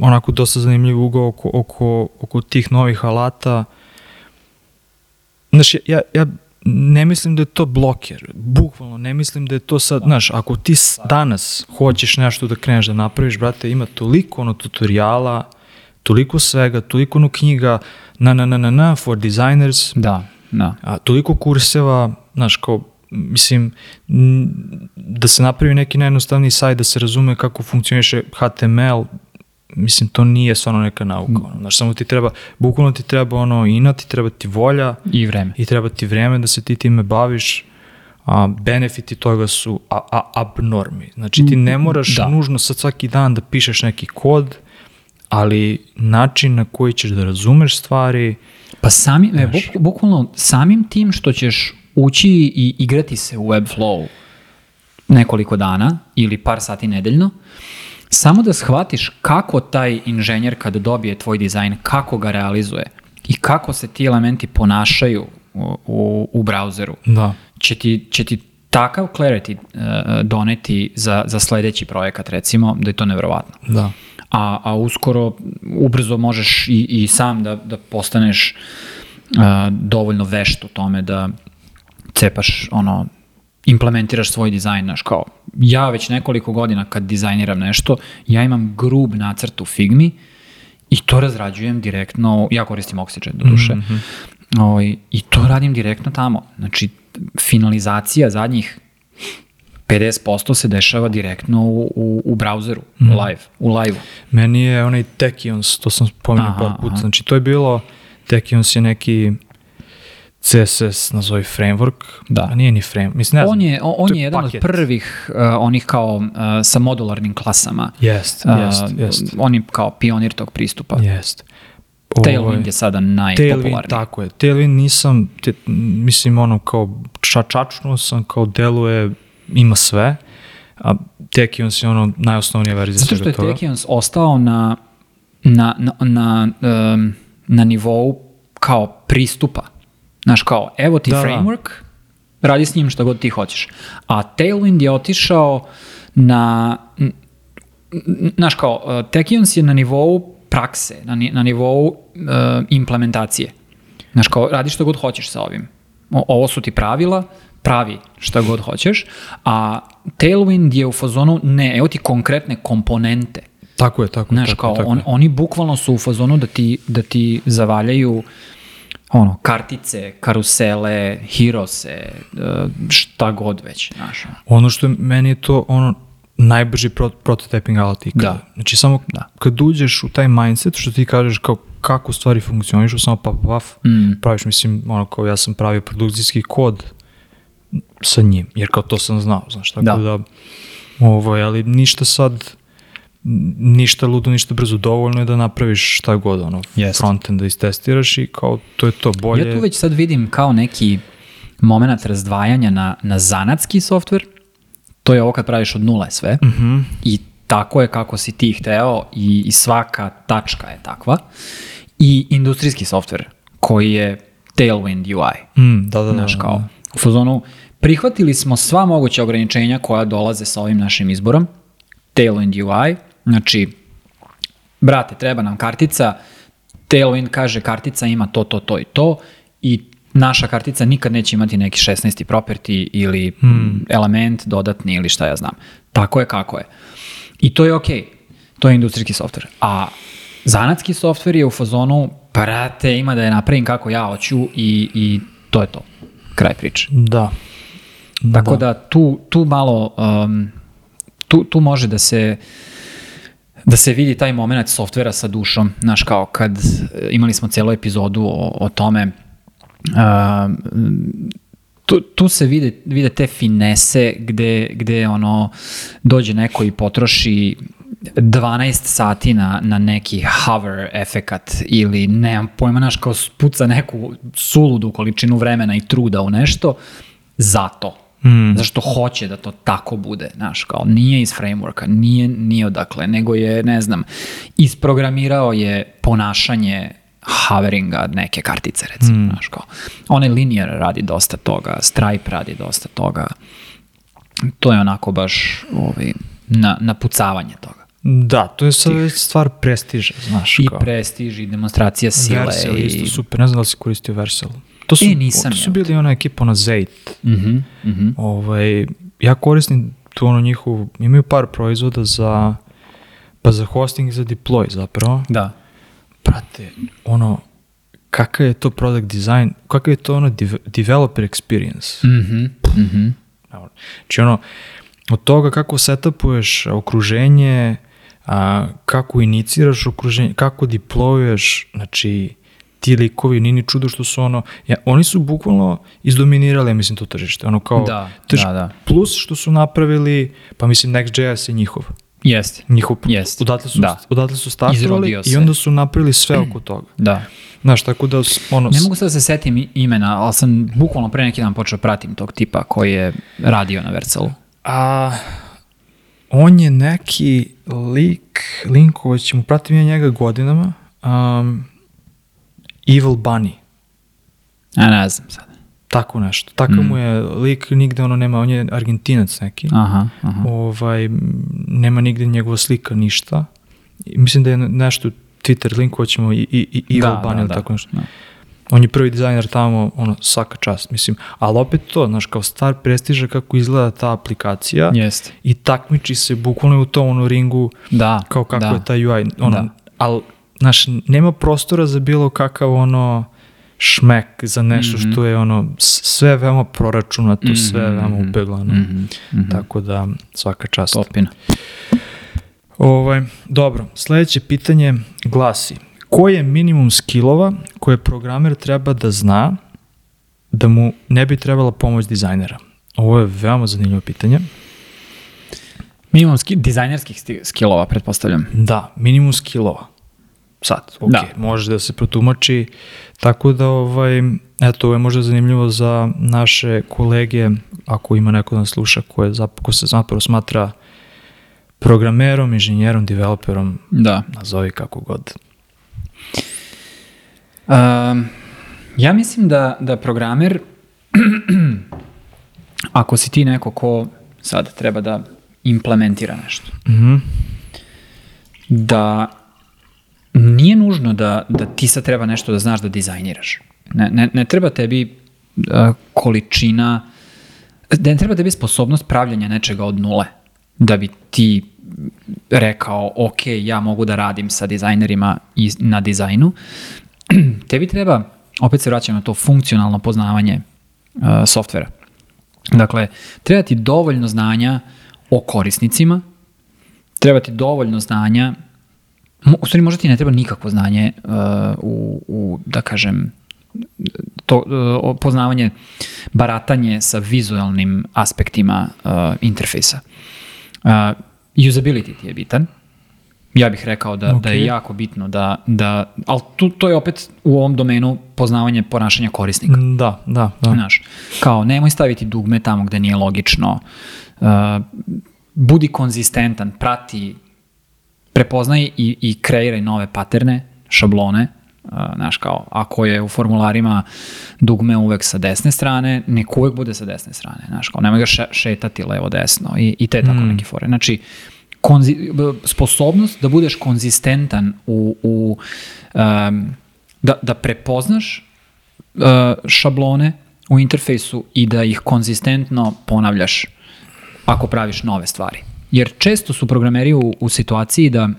onako dosta zanimljiv ugao oko, oko, oko tih novih alata. Znaš, ja, ja, ja ne mislim da je to bloker, bukvalno ne mislim da je to sad, znaš, ako ti danas hoćeš nešto da kreneš da napraviš, brate, ima toliko ono tutoriala, toliko svega, toliko ono knjiga, na na na na na for designers, Da, da. a, toliko kurseva, znaš, kao, mislim, da se napravi neki najjednostavniji sajt, da se razume kako funkcioniše HTML, mislim, to nije stvarno neka nauka. Ono, znaš, samo ti treba, bukvalno ti treba ono inat, ti treba ti volja I vreme. i treba ti vreme da se ti time baviš, a benefiti toga su a, a, abnormi. Znači ti ne moraš Da. da. nužno sad svaki dan da pišeš neki kod, ali način na koji ćeš da razumeš stvari, Pa sami, e, buk, bukvalno samim tim što ćeš ući i igrati se u Webflow nekoliko dana ili par sati nedeljno, samo da shvatiš kako taj inženjer kada dobije tvoj dizajn, kako ga realizuje i kako se ti elementi ponašaju u, u, u brauzeru, da. će ti, će ti takav clarity uh, doneti za, za sledeći projekat, recimo, da je to nevrovatno. Da. A, a uskoro, ubrzo možeš i, i sam da, da postaneš a, dovoljno vešt u tome da cepaš, ono, implementiraš svoj dizajn, znaš, kao, ja već nekoliko godina kad dizajniram nešto, ja imam grub nacrt u Figmi i to razrađujem direktno, ja koristim Oxygen do duše, mm -hmm. i to radim direktno tamo. Znači, finalizacija zadnjih 50% se dešava direktno u, u, u brauzeru, mm. live, u live-u. Meni je onaj Techions, to sam spomenuo par puta, znači to je bilo, Techions je neki CSS nazovi framework, Da. a nije ni framework, mislim ne znam. On je, on, on to je jedan paket. od prvih uh, onih kao uh, sa modularnim klasama. Jest, Uh, jest, jest, On je kao pionir tog pristupa. jest. Tailwind Ovaj, je sada Tailwind, najpopularniji. tako je. Tailwind nisam, te, mislim, ono, kao ča, čačnuo sam, kao deluje, ima sve, a Tekions je ono najosnovnija verzija Zato što svega je toga. Tekions ostao na, na, na, na, um, na nivou kao pristupa. Znaš, kao, evo ti Da, da. framework, radi s njim šta god ti hoćeš. A Tailwind je otišao na, znaš kao, uh, Tekions je na nivou prakse, na, na nivou uh, implementacije. Znaš kao, radi šta god hoćeš sa ovim. O, ovo su ti pravila, pravi šta god hoćeš, a Tailwind je u fazonu, ne, evo ti konkretne komponente. Tako je, tako je. Znaš, tako, kao, tako on, je. oni bukvalno su u fazonu da ti, da ti zavaljaju ono, kartice, karusele, hirose, e, šta god već, znaš. ono. Što meni je to ono najbrži pro, prototyping alat ikada. Da. Znači samo Da. kad uđeš u taj mindset što ti kažeš kao kako stvari funkcionišu, samo pa pa paf, Mm. praviš, mislim, ono kao ja sam pravio produkcijski kod sa njim, jer kao to sam znao, znaš, tako Da. da, ovaj, ali ništa sad, ništa ludo, ništa brzo, dovoljno je da napraviš šta god, ono, Jest. frontend da istestiraš i kao to je to, bolje. Ja tu već sad vidim kao neki moment razdvajanja na, na zanatski softver, to je ovo kad praviš od nule sve, Mhm. i tako je kako si ti hteo i, i svaka tačka je takva, i industrijski softver koji je Tailwind UI. Mm, da, da, da. Znaš, da, kao, da. u fazonu, prihvatili smo sva moguća ograničenja koja dolaze sa ovim našim izborom, Tailwind UI, znači, brate, treba nam kartica, Tailwind kaže kartica ima to, to, to i to i naša kartica nikad neće imati neki 16. property ili element dodatni ili šta ja znam. Tako je kako je. I to je okej. To je industrijski softver. A zanatski softver je u fazonu, brate, ima da je napravim kako ja hoću i, i to je to. Kraj priče. Da. Tako da tu, tu malo, um, tu, tu može da se da se vidi taj moment softvera sa dušom, znaš kao kad e, imali smo celu epizodu o, o tome um, tu, tu se vide, vide te finese gde, gde ono dođe neko i potroši 12 sati na, na neki hover efekat ili nemam pojma, znaš, kao spuca neku suludu količinu vremena i truda u nešto, zato. Mm. Zašto hoće da to tako bude, znaš, kao nije iz frameworka, nije, nije odakle, nego je, ne znam, isprogramirao je ponašanje hoveringa neke kartice, recimo, mm. znaš, kao. Onaj linear radi dosta toga, Stripe radi dosta toga. To je onako baš ovaj, na, napucavanje toga. Da, to je sad već stvar prestiža, znaš. I kao. prestiž i demonstracija sile. Vercel i... isto super, ne znam da li si koristio Vercel. To su, E, nisam, to su bili ona ekipa na Zeit. Mhm, mhm. Ovaj, ja koristim tu ono njihovu, imaju par proizvoda za, pa za hosting i za deploy zapravo. Da. Prate, ono, kakav je to product design, kakav je to ono deve- developer experience. Mhm, mhm. Evo, Znači ono, od toga kako setupuješ okruženje, a, kako iniciraš okruženje, kako deployuješ, znači ti likovi, nije ni čudo što su ono, ja, oni su bukvalno izdominirali, ja mislim, to tržište. Ono kao, Da, trž- da, da. Plus što su napravili, pa mislim, Next.js je njihov. Jeste. njihov Jest, odatle su, da. odatle su startovali i onda su napravili sve oko toga. Da. Znaš, tako da, ono, Ne mogu sad da se setim imena, ali sam bukvalno pre neki dan počeo pratim tog tipa koji je radio na Vercelu. A, on je neki lik, linkovat ćemo, pratim ja njega godinama, um, Evil Bunny, A ne znam sad. tako nešto. Takav Mm. mu je lik, nigde ono nema, on je argentinac neki. Aha, aha. Ovaj, nema nigde njegova slika, ništa. Mislim da je nešto Twitter linkovat ćemo i, i, i Evil Da, Bunny da, ili da. tako nešto. Da. On je prvi dizajner tamo, ono, svaka čast, mislim. Ali opet to, znaš, kao star prestiža kako izgleda ta aplikacija Jeste. i takmiči se bukvalno u tom ono ringu Da. kao kako da. je taj UI. Ono, Da. Ali, znaš, nema prostora za bilo kakav ono šmek za nešto Mhm. što je ono sve veoma proračunato, sve Mhm, veoma mhm, upeglano. Mhm, mhm. Tako da, svaka čast. Topina. Ovaj, dobro, sledeće pitanje glasi, koji je minimum skillova koje programer treba da zna da mu ne bi trebala pomoć dizajnera? Ovo je veoma zanimljivo pitanje. Minimum ski, dizajnerskih skillova, pretpostavljam. Da, minimum skillova. Sad, ok, Da. može da se protumači, tako da, ovaj, eto, ovo je možda zanimljivo za naše kolege, ako ima neko da sluša ko, je, ko se zapravo smatra programerom, inženjerom, developerom, Da. nazovi kako god. Um, ja mislim da, da programer, ako si ti neko ko sad treba da implementira nešto, Mhm. da nije nužno da, da ti sad treba nešto da znaš da dizajniraš. Ne, ne, ne treba tebi uh, količina, da ne treba tebi sposobnost pravljanja nečega od nule, da bi ti rekao, ok, ja mogu da radim sa dizajnerima i na dizajnu. tebi treba, opet se vraćam na to, funkcionalno poznavanje uh, softvera. Dakle, treba ti dovoljno znanja o korisnicima, treba ti dovoljno znanja, u stvari možda ti ne treba nikakvo znanje uh, u, u, da kažem, to, uh, poznavanje, baratanje sa vizualnim aspektima uh, interfejsa. Uh, usability ti je bitan. Ja bih rekao da, da je jako bitno da, da ali tu, to je opet u ovom domenu poznavanje ponašanja korisnika. Da, da, da. Znaš, kao nemoj staviti dugme tamo gde nije logično, uh, budi konzistentan, prati, prepoznaj i, i kreiraj nove paterne, šablone, znaš kao, ako je u formularima dugme uvek sa desne strane, nek uvek bude sa desne strane, znaš kao, nemoj ga še, šetati levo-desno i, i te tako neke fore. Znači, konzi, sposobnost da budeš konzistentan u, u um, da, da prepoznaš uh, šablone u interfejsu i da ih konzistentno ponavljaš ako praviš nove stvari. Jer često su programeri u, u situaciji da uh,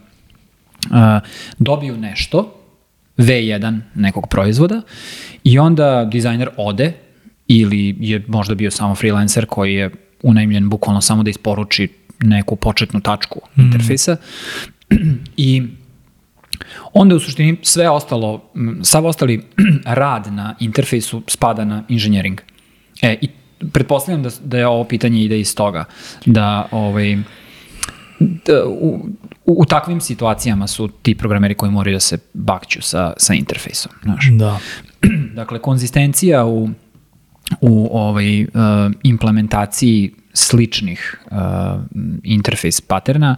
dobiju nešto, V1 nekog proizvoda i onda dizajner ode ili je možda bio samo freelancer koji je unajmljen bukvalno samo da isporuči neku početnu tačku interfejsa i onda u suštini sve ostalo, sav ostali rad na interfejsu spada na inženjering. E, i pretpostavljam da, da je ovo pitanje ide iz toga, da ovaj, u, u, u takvim situacijama su ti programeri koji moraju da se bakću sa, sa interfejsom. Znaš. Da. Dakle, konzistencija u, u ovaj, uh, implementaciji sličnih uh, interfejs paterna,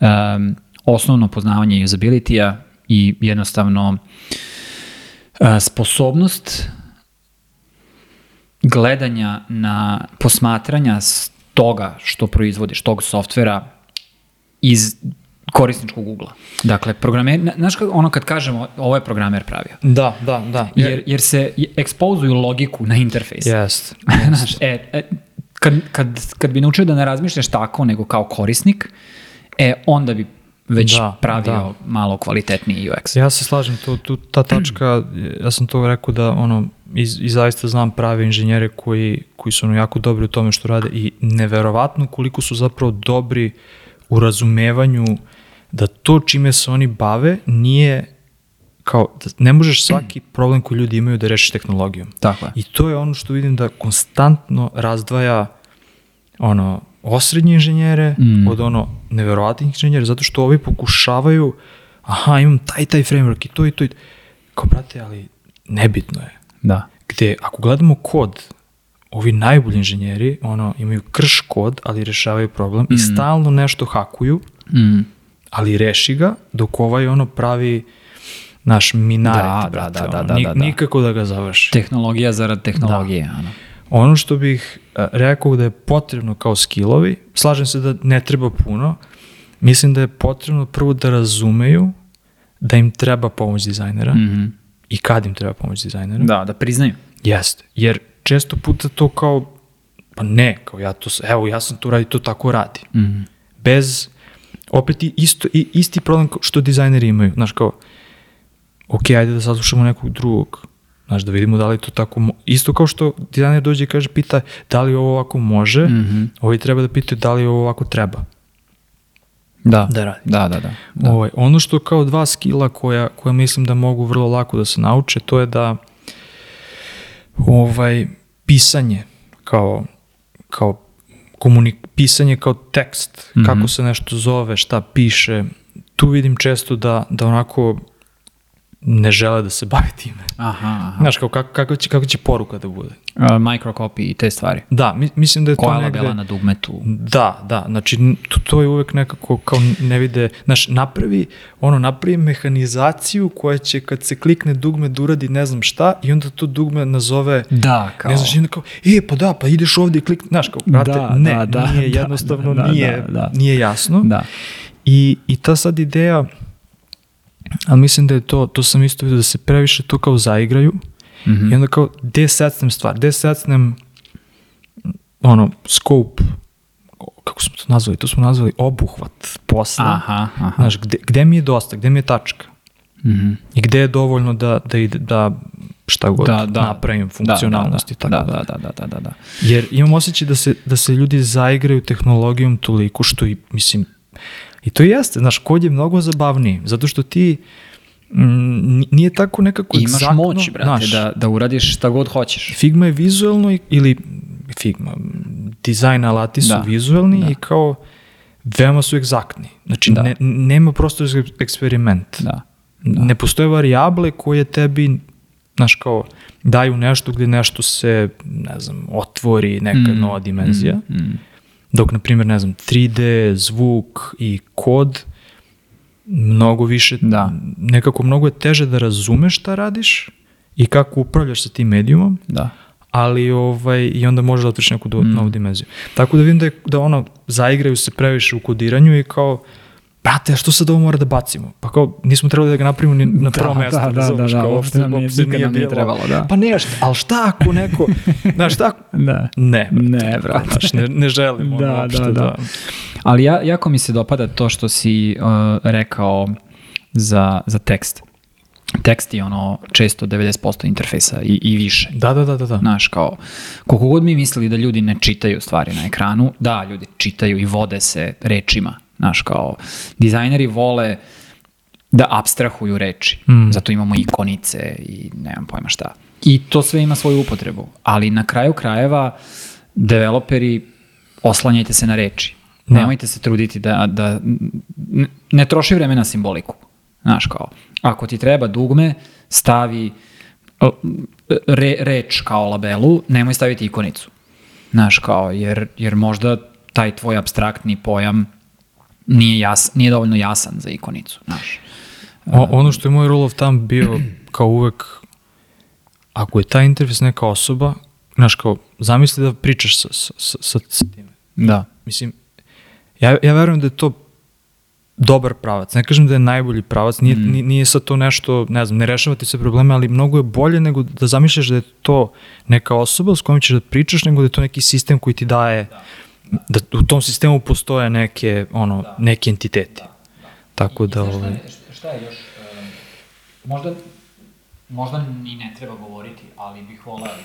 um, osnovno poznavanje usability-a i jednostavno uh, sposobnost gledanja na posmatranja toga što proizvodiš, tog softvera iz korisničkog ugla. Dakle, programer, na- znaš kako ono kad kažemo ovo je programer pravio, Da, da, da. jer, jer se ekspozuju logiku na interfejs. Jest. Znaš, e, e, kad, kad, kad bi naučio da ne razmišljaš tako nego kao korisnik, e, onda bi već Da, pravio da. malo kvalitetniji UX. Ja se slažem, to, tu, ta tačka, ja sam to rekao da ono, i, i zaista znam prave inženjere koji, koji su ono jako dobri u tome što rade i neverovatno koliko su zapravo dobri u razumevanju da to čime se oni bave nije kao, da ne možeš svaki problem koji ljudi imaju da rešiš tehnologijom. Tako je. I to je ono što vidim da konstantno razdvaja ono, osrednje inženjere mm. od ono neverovatnih inženjera, zato što ovi pokušavaju aha, imam taj taj framework i to i to i to. Kao, brate, ali nebitno je. Da. Gde, ako gledamo kod, ovi najbolji inženjeri, ono, imaju krš kod, ali rešavaju problem i stalno nešto hakuju, Mm. ali reši ga, dok ovaj ono pravi naš minaret, Da, da, brate, da, da, ono, da, da, da. nikako da ga završi. Tehnologija zarad tehnologije. Ono. Ono što bih e, rekao da je potrebno kao skillovi, slažem se da ne treba puno, mislim da je potrebno prvo da razumeju da im treba pomoć dizajnera Mhm. i kad im treba pomoć dizajnera. Da, da priznaju. Jeste, jer često puta to kao, pa ne, kao ja to, evo ja sam to radi, to tako radi. Mhm. Bez, opet isto, isti problem što dizajneri imaju, znaš kao, ok, ajde da saslušamo nekog drugog, znaš, da vidimo da li to tako, isto kao što dizajner dođe i kaže, pita da li ovo ovako može, Mhm. ovi treba da pitaju da li ovo ovako treba Da. da radi. Da, da, da. da. Ovaj, ono što kao dva skila koja, koja mislim da mogu vrlo lako da se nauče, to je da ovaj, pisanje kao, kao komunik, pisanje kao tekst, Mhm. kako se nešto zove, šta piše, tu vidim često da, da onako ne žele da se bave time. Aha, aha. Znaš, kao, kako, kako, će, kako će poruka da bude? Uh, microcopy i te stvari. Da, mi, mislim da je Koja to negde... labela na dugmetu. Da, da, znači to, to je uvek nekako kao ne vide, znaš, napravi, ono, napravi mehanizaciju koja će kad se klikne dugme da uradi ne znam šta i onda to dugme nazove Da, kao. Ne znaš, i onda kao, e, pa da, pa ideš ovdje i klik, znaš, kao, brate, Da, ne, da, da, nije, da, jednostavno da, da, nije, da, da. nije jasno. Da. I, I ta sad ideja, ali mislim da je to, to sam isto vidio da se previše to kao zaigraju Mhm. i onda kao, gde secnem stvar, gde secnem ono, scope, kako smo to nazvali, to smo nazvali obuhvat posla. Aha, aha. Znaš, gde, gde mi je dosta, gde mi je tačka Mhm. i gde je dovoljno da, da, ide, da šta god Da, da. napravim funkcionalnosti i tako da, da, da, da, da, da. Jer imam osjećaj da se, da se ljudi zaigraju tehnologijom toliko što i, mislim, i to jeste, znaš, kod je mnogo zabavniji, zato što ti mm, ni- nije tako nekako Imaš egzaktno, moć, brate, znaš, da, da uradiš šta god hoćeš. Figma je vizuelno ili Figma, dizajn alati su Da, vizuelni da. i kao veoma su egzaktni. Znači, Da. ne, nema prostor za eksperiment. Da. Ne postoje varijable koje tebi, znaš, kao, daju nešto gdje nešto se, ne znam, otvori neka Mm, nova dimenzija. Mm. Dok, na primjer, ne znam, 3D, zvuk i kod mnogo više, Da. nekako mnogo je teže da razumeš šta radiš i kako upravljaš sa tim medijumom, Da. ali ovaj, i onda možeš da otvoriš neku do, Mm. novu dimenziju. Tako da vidim da, je, da ono, zaigraju se previše u kodiranju i kao, brate, a što sad ovo mora da bacimo? Pa kao, nismo trebali da ga napravimo ni na prvo Da, mesto. da, da, da, da, uopšte nam nije- nikad nam nije trebalo, da. Pa ne, ali šta ako neko, znaš, šta ako- Da. Ne, brate, Ne, brate. Znaš, ne, ne želim ono, Da, uopšte da, da. Ali ja, jako mi se dopada to što si uh, rekao za, za tekst. Tekst je ono često 90% interfejsa i, i više. Da, da, da, da. da. Znaš, kao, koliko god mi mislili da ljudi ne čitaju stvari na ekranu, da, ljudi čitaju i vode se rečima. Znaš, kao, dizajneri vole da abstrahuju reči. Mm. Zato imamo ikonice i nemam pojma šta. I to sve ima svoju upotrebu. Ali na kraju krajeva, developeri, oslanjajte se na reči. Da. Nemojte se truditi da, da ne troši vreme na simboliku. Znaš, kao, ako ti treba dugme, stavi re, reč kao labelu, nemoj staviti ikonicu. Znaš, kao, jer, jer možda taj tvoj abstraktni pojam nije, jas, nije dovoljno jasan za ikonicu, znaš. O, ono što je moj rule of thumb bio kao uvek, ako je taj interfejs neka osoba, znaš kao, zamisli da pričaš sa, sa, sa, sa, time. Da. Mislim, ja, ja verujem da je to dobar pravac. Ne kažem da je najbolji pravac, nije, Mm. ni- nije sad to nešto, ne znam, ne rešava ti se probleme, ali mnogo je bolje nego da zamišljaš da je to neka osoba s kojom ćeš da pričaš, nego da je to neki sistem koji ti daje, da, u tom sistemu postoje neke, ono, neki entiteti. Tako da, ovaj, šta je još, možda, možda ni ne treba govoriti, ali bih volao da,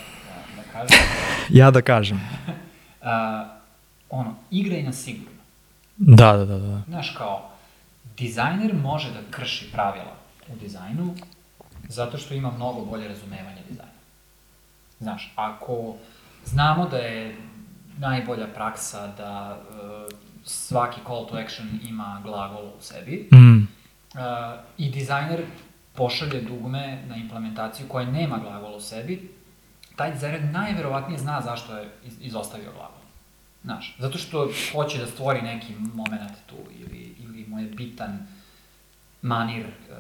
da kažem, ja da kažem. ono, igraj na sigurno. Da, da, da, da. Znaš, kao, dizajner može da krši pravila u dizajnu zato što ima mnogo bolje razumevanje dizajna. Znaš, ako znamo da je najbolja praksa da uh, svaki call to action ima glagol u sebi Mm, uh, i dizajner pošalje dugme na implementaciju koja nema glagol u sebi, taj dizajner najverovatnije zna zašto je iz- izostavio glagol. Znaš, zato što hoće da stvori neki moment tu ili, ili mu je bitan manir uh,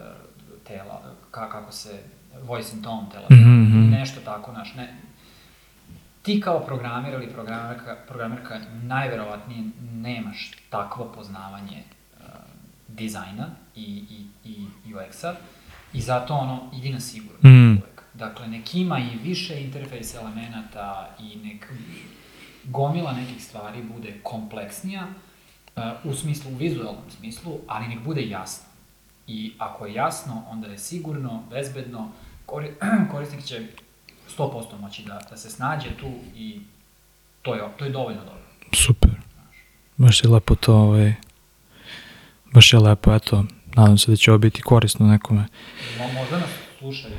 tela, ka, kako se, voice and tone tela, Mhm, mhm. nešto tako, znaš, ne, ti kao programer ili programerka, programerka najverovatnije nemaš takvo poznavanje uh, dizajna i, i, i UX-a i zato ono, idi na sigurno Mm. uvek. Dakle, nek ima i više interfejs elemenata i nek gomila nekih stvari bude kompleksnija uh, u smislu, u vizualnom smislu, ali nek bude jasno. I ako je jasno, onda je sigurno, bezbedno, kori, korisnik će 100% moći da, da se snađe tu i to je, to je dovoljno dobro. super. Baš je lepo to, ovaj, baš je lepo, eto, nadam se da će ovo biti korisno nekome. Mo, možda nas slušaju.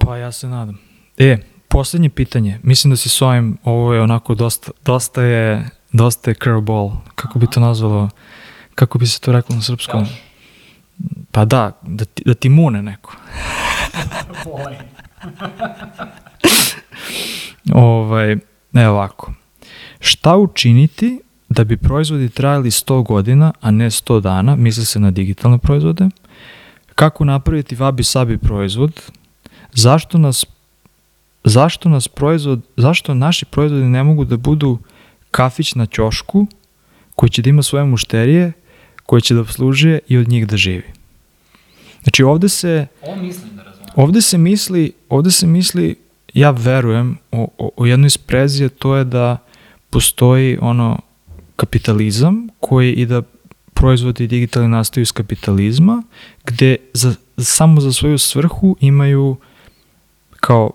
Pa ja se nadam. E, posljednje pitanje. Mislim da si s ovim, ovo je onako dosta, dosta je, dosta je curveball. Kako bi to nazvalo? Kako bi se to reklo na srpskom? Pa da, da ti, da ti mune neko. ovaj, ne ovako. Šta učiniti da bi proizvodi trajali 100 godina, a ne 100 dana, misli se na digitalne proizvode? Kako napraviti wabi sabi proizvod? Zašto nas zašto nas proizvod, zašto naši proizvodi ne mogu da budu kafić na ćošku koji će da ima svoje mušterije, koji će da obslužuje i od njih da živi. Znači ovde se Ovo mislim da razumem. ovde se misli, ovde se misli ja verujem o, o, o jednoj sprezi, to je da postoji ono kapitalizam koji i da proizvodi digitalni nastaju iz kapitalizma, gde za, samo za svoju svrhu imaju kao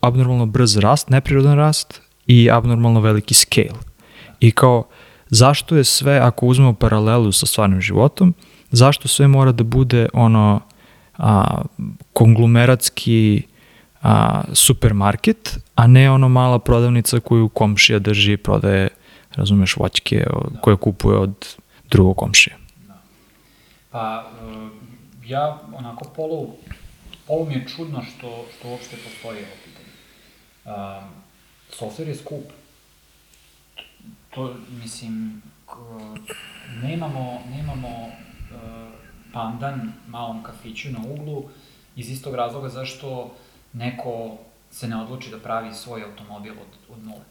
abnormalno brz rast, neprirodan rast i abnormalno veliki scale. I kao, zašto je sve, ako uzmemo paralelu sa stvarnim životom, zašto sve mora da bude ono a, konglomeratski a, supermarket, a ne ono mala prodavnica koju komšija drži i prodaje, razumeš, voćke koje kupuje od drugog komšija. Pa, uh, ja onako polu, polu mi je čudno što, što uopšte postoji ovo pitanje. Um, software je skup. To, mislim, nemamo, nemamo uh, pandan malom kafiću na uglu iz istog razloga zašto neko se ne odluči da pravi svoj automobil od, od nule.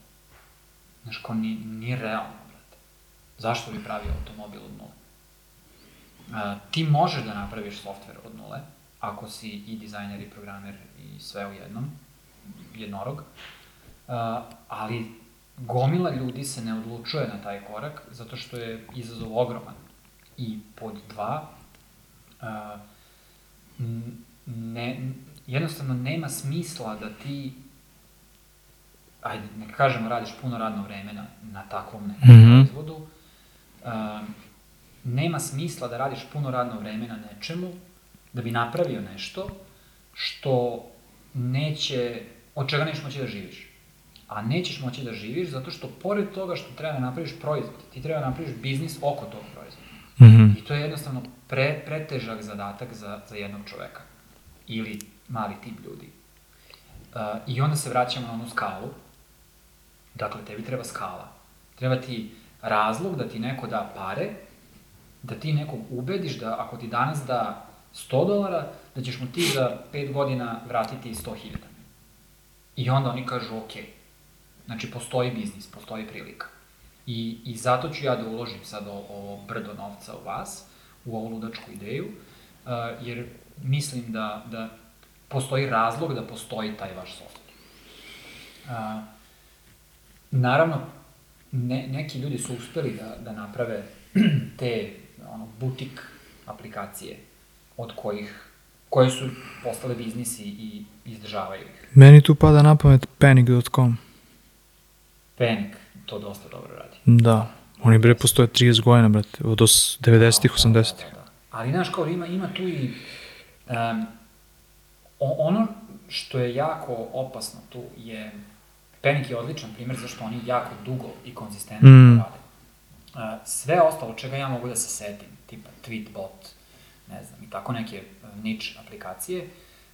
Znaš, kao ni, nije realno, brate. Zašto bi pravio automobil od nule? Uh, ti možeš da napraviš softver od nule, ako si i dizajner i programer i sve u jednom, jednorog, uh, ali gomila ljudi se ne odlučuje na taj korak, zato što je izazov ogroman. I pod dva, uh, ne, jednostavno nema smisla da ti ajde, ne kažemo radiš puno radno vreme na, na takvom nekom mm -hmm. proizvodu, um, nema smisla da radiš puno radno vreme na nečemu da bi napravio nešto što neće, od čega nećeš moći da živiš. A nećeš moći da živiš zato što pored toga što treba da napraviš proizvod, ti treba da napraviš biznis oko tog proizvoda. Mm -hmm. I to je jednostavno pre, pretežak zadatak za, za jednog čoveka. Ili mali tim ljudi. Uh, I onda se vraćamo na onu skalu. Dakle, tebi treba skala. Treba ti razlog da ti neko da pare, da ti nekog ubediš da ako ti danas da 100 dolara, da ćeš mu ti za 5 godina vratiti 100.000. I onda oni kažu, ok, znači postoji biznis, postoji prilika. I, I zato ću ja da uložim sad ovo brdo novca u vas, u ovu ludačku ideju, uh, jer mislim da, da postoji razlog da postoji taj vaš software. Uh, naravno, ne, neki ljudi su uspeli da, da naprave te ono, butik aplikacije od kojih koje su postale biznisi i izdržavaju ih. Meni tu pada na pamet panic.com. Panic to dosta dobro radi. Da. Oni bre postoje 30 godina, brate, od 90-ih, 80-ih. Da, da, da. Ali, znaš, kao ima, ima tu i... Um, ono što je jako opasno tu je... Panic je odličan primjer zašto oni jako dugo i konzistentno mm. rade. Uh, sve ostalo čega ja mogu da se setim, tipa Tweetbot, ne znam, i tako neke uh, niche aplikacije,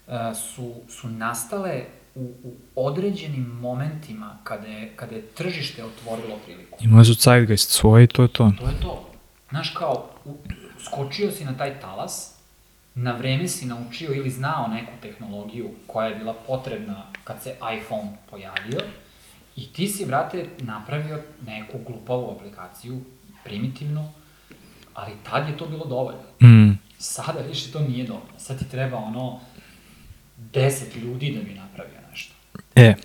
uh, su, su nastale u, u određenim momentima kada je, kada je tržište otvorilo priliku. Imali su Zeitgeist svoje i to je to. To je to. Znaš, kao, u, skočio si na taj talas, na vreme si naučio ili znao neku tehnologiju koja je bila potrebna kad se iPhone pojavio i ti si, brate, napravio neku glupavu aplikaciju, primitivnu, ali tad je to bilo dovoljno. Mm. Sada više to nije dovoljno. Sad ti treba ono 10 ljudi da bi napravio nešto. E,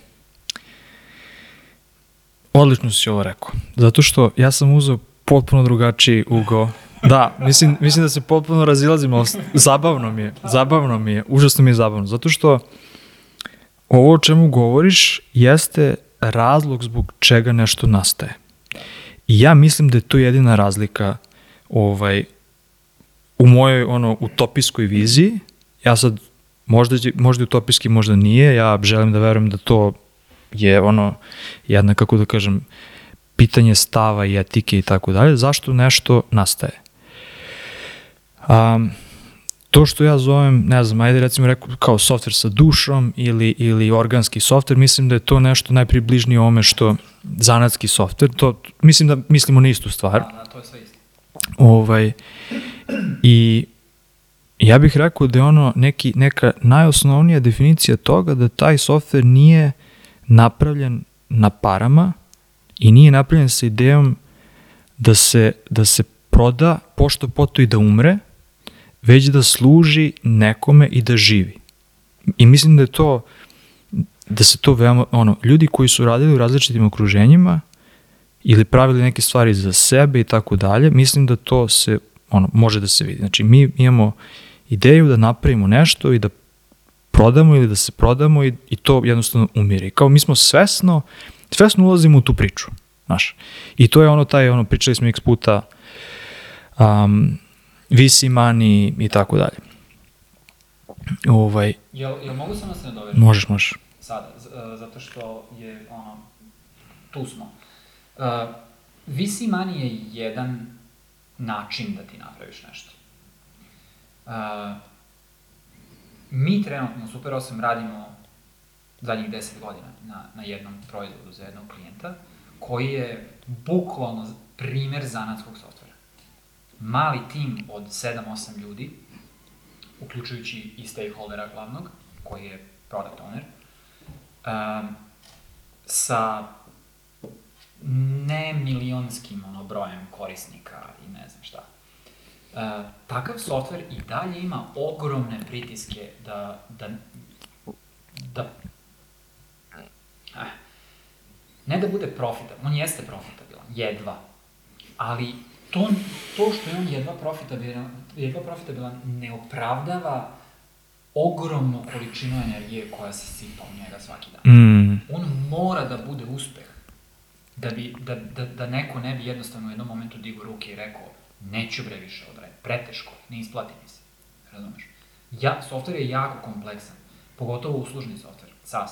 odlično si ovo rekao. Zato što ja sam uzeo potpuno drugačiji ugo. Da, mislim, mislim da se potpuno razilazimo, ali zabavno mi je, zabavno mi je, užasno mi je zabavno, zato što ovo o čemu govoriš jeste razlog zbog čega nešto nastaje. I ja mislim da je to jedina razlika ovaj, u mojoj ono, utopijskoj viziji, ja sad možda, možda utopijski, možda nije, ja želim da verujem da to je ono, jedna, kako da kažem, pitanje stava i etike i tako dalje, zašto nešto nastaje. Um, to što ja zovem, ne znam, ajde recimo reku, kao softver sa dušom ili, ili organski softver, mislim da je to nešto najpribližnije ome što zanatski softver, to mislim da mislimo na istu stvar. Da, da, to je sve isto. Ovaj, I ja bih rekao da je ono neki, neka najosnovnija definicija toga da taj softver nije napravljen na parama i nije napravljen sa idejom da se, da se proda pošto poto i da umre, već da služi nekome i da živi. I mislim da je to, da se to veoma, ono, ljudi koji su radili u različitim okruženjima ili pravili neke stvari za sebe i tako dalje, mislim da to se, ono, može da se vidi. Znači, mi imamo ideju da napravimo nešto i da prodamo ili da se prodamo i, i to jednostavno umire. I kao mi smo svesno, svesno ulazimo u tu priču, znaš. I to je ono taj, ono, pričali smo x puta, um, VC money i tako dalje. Ovaj, Jel, jel mogu samo da se nadovežem? možeš, možeš. Sada, e, zato što je, ono, tu smo. Uh, VC money je jedan način da ti napraviš nešto. Uh, mi trenutno u Super 8 radimo zadnjih 10 godina na, na jednom proizvodu za jednog klijenta, koji je bukvalno primer zanatskog softvera. Mali tim od 7-8 ljudi, uključujući i stakeholdera glavnog, koji je product owner, um, sa ne milionskim ono, brojem korisnika i ne znam šta. Uh, takav softver i dalje ima ogromne pritiske da, da, da eh, ne da bude profitabilan, on jeste profitabilan, jedva, ali to, to što je on jedva profitabilan, jedva profitabilan ne opravdava ogromnu količinu energije koja se sipa u njega svaki dan. Mm, On mora da bude uspeh. Da, bi, da, da, da neko ne bi jednostavno u jednom momentu digo ruke i rekao neću bre više ovo radim, preteško, ne isplati mi se. Razumeš? Ja, softver je jako kompleksan, pogotovo uslužni softver, SaaS.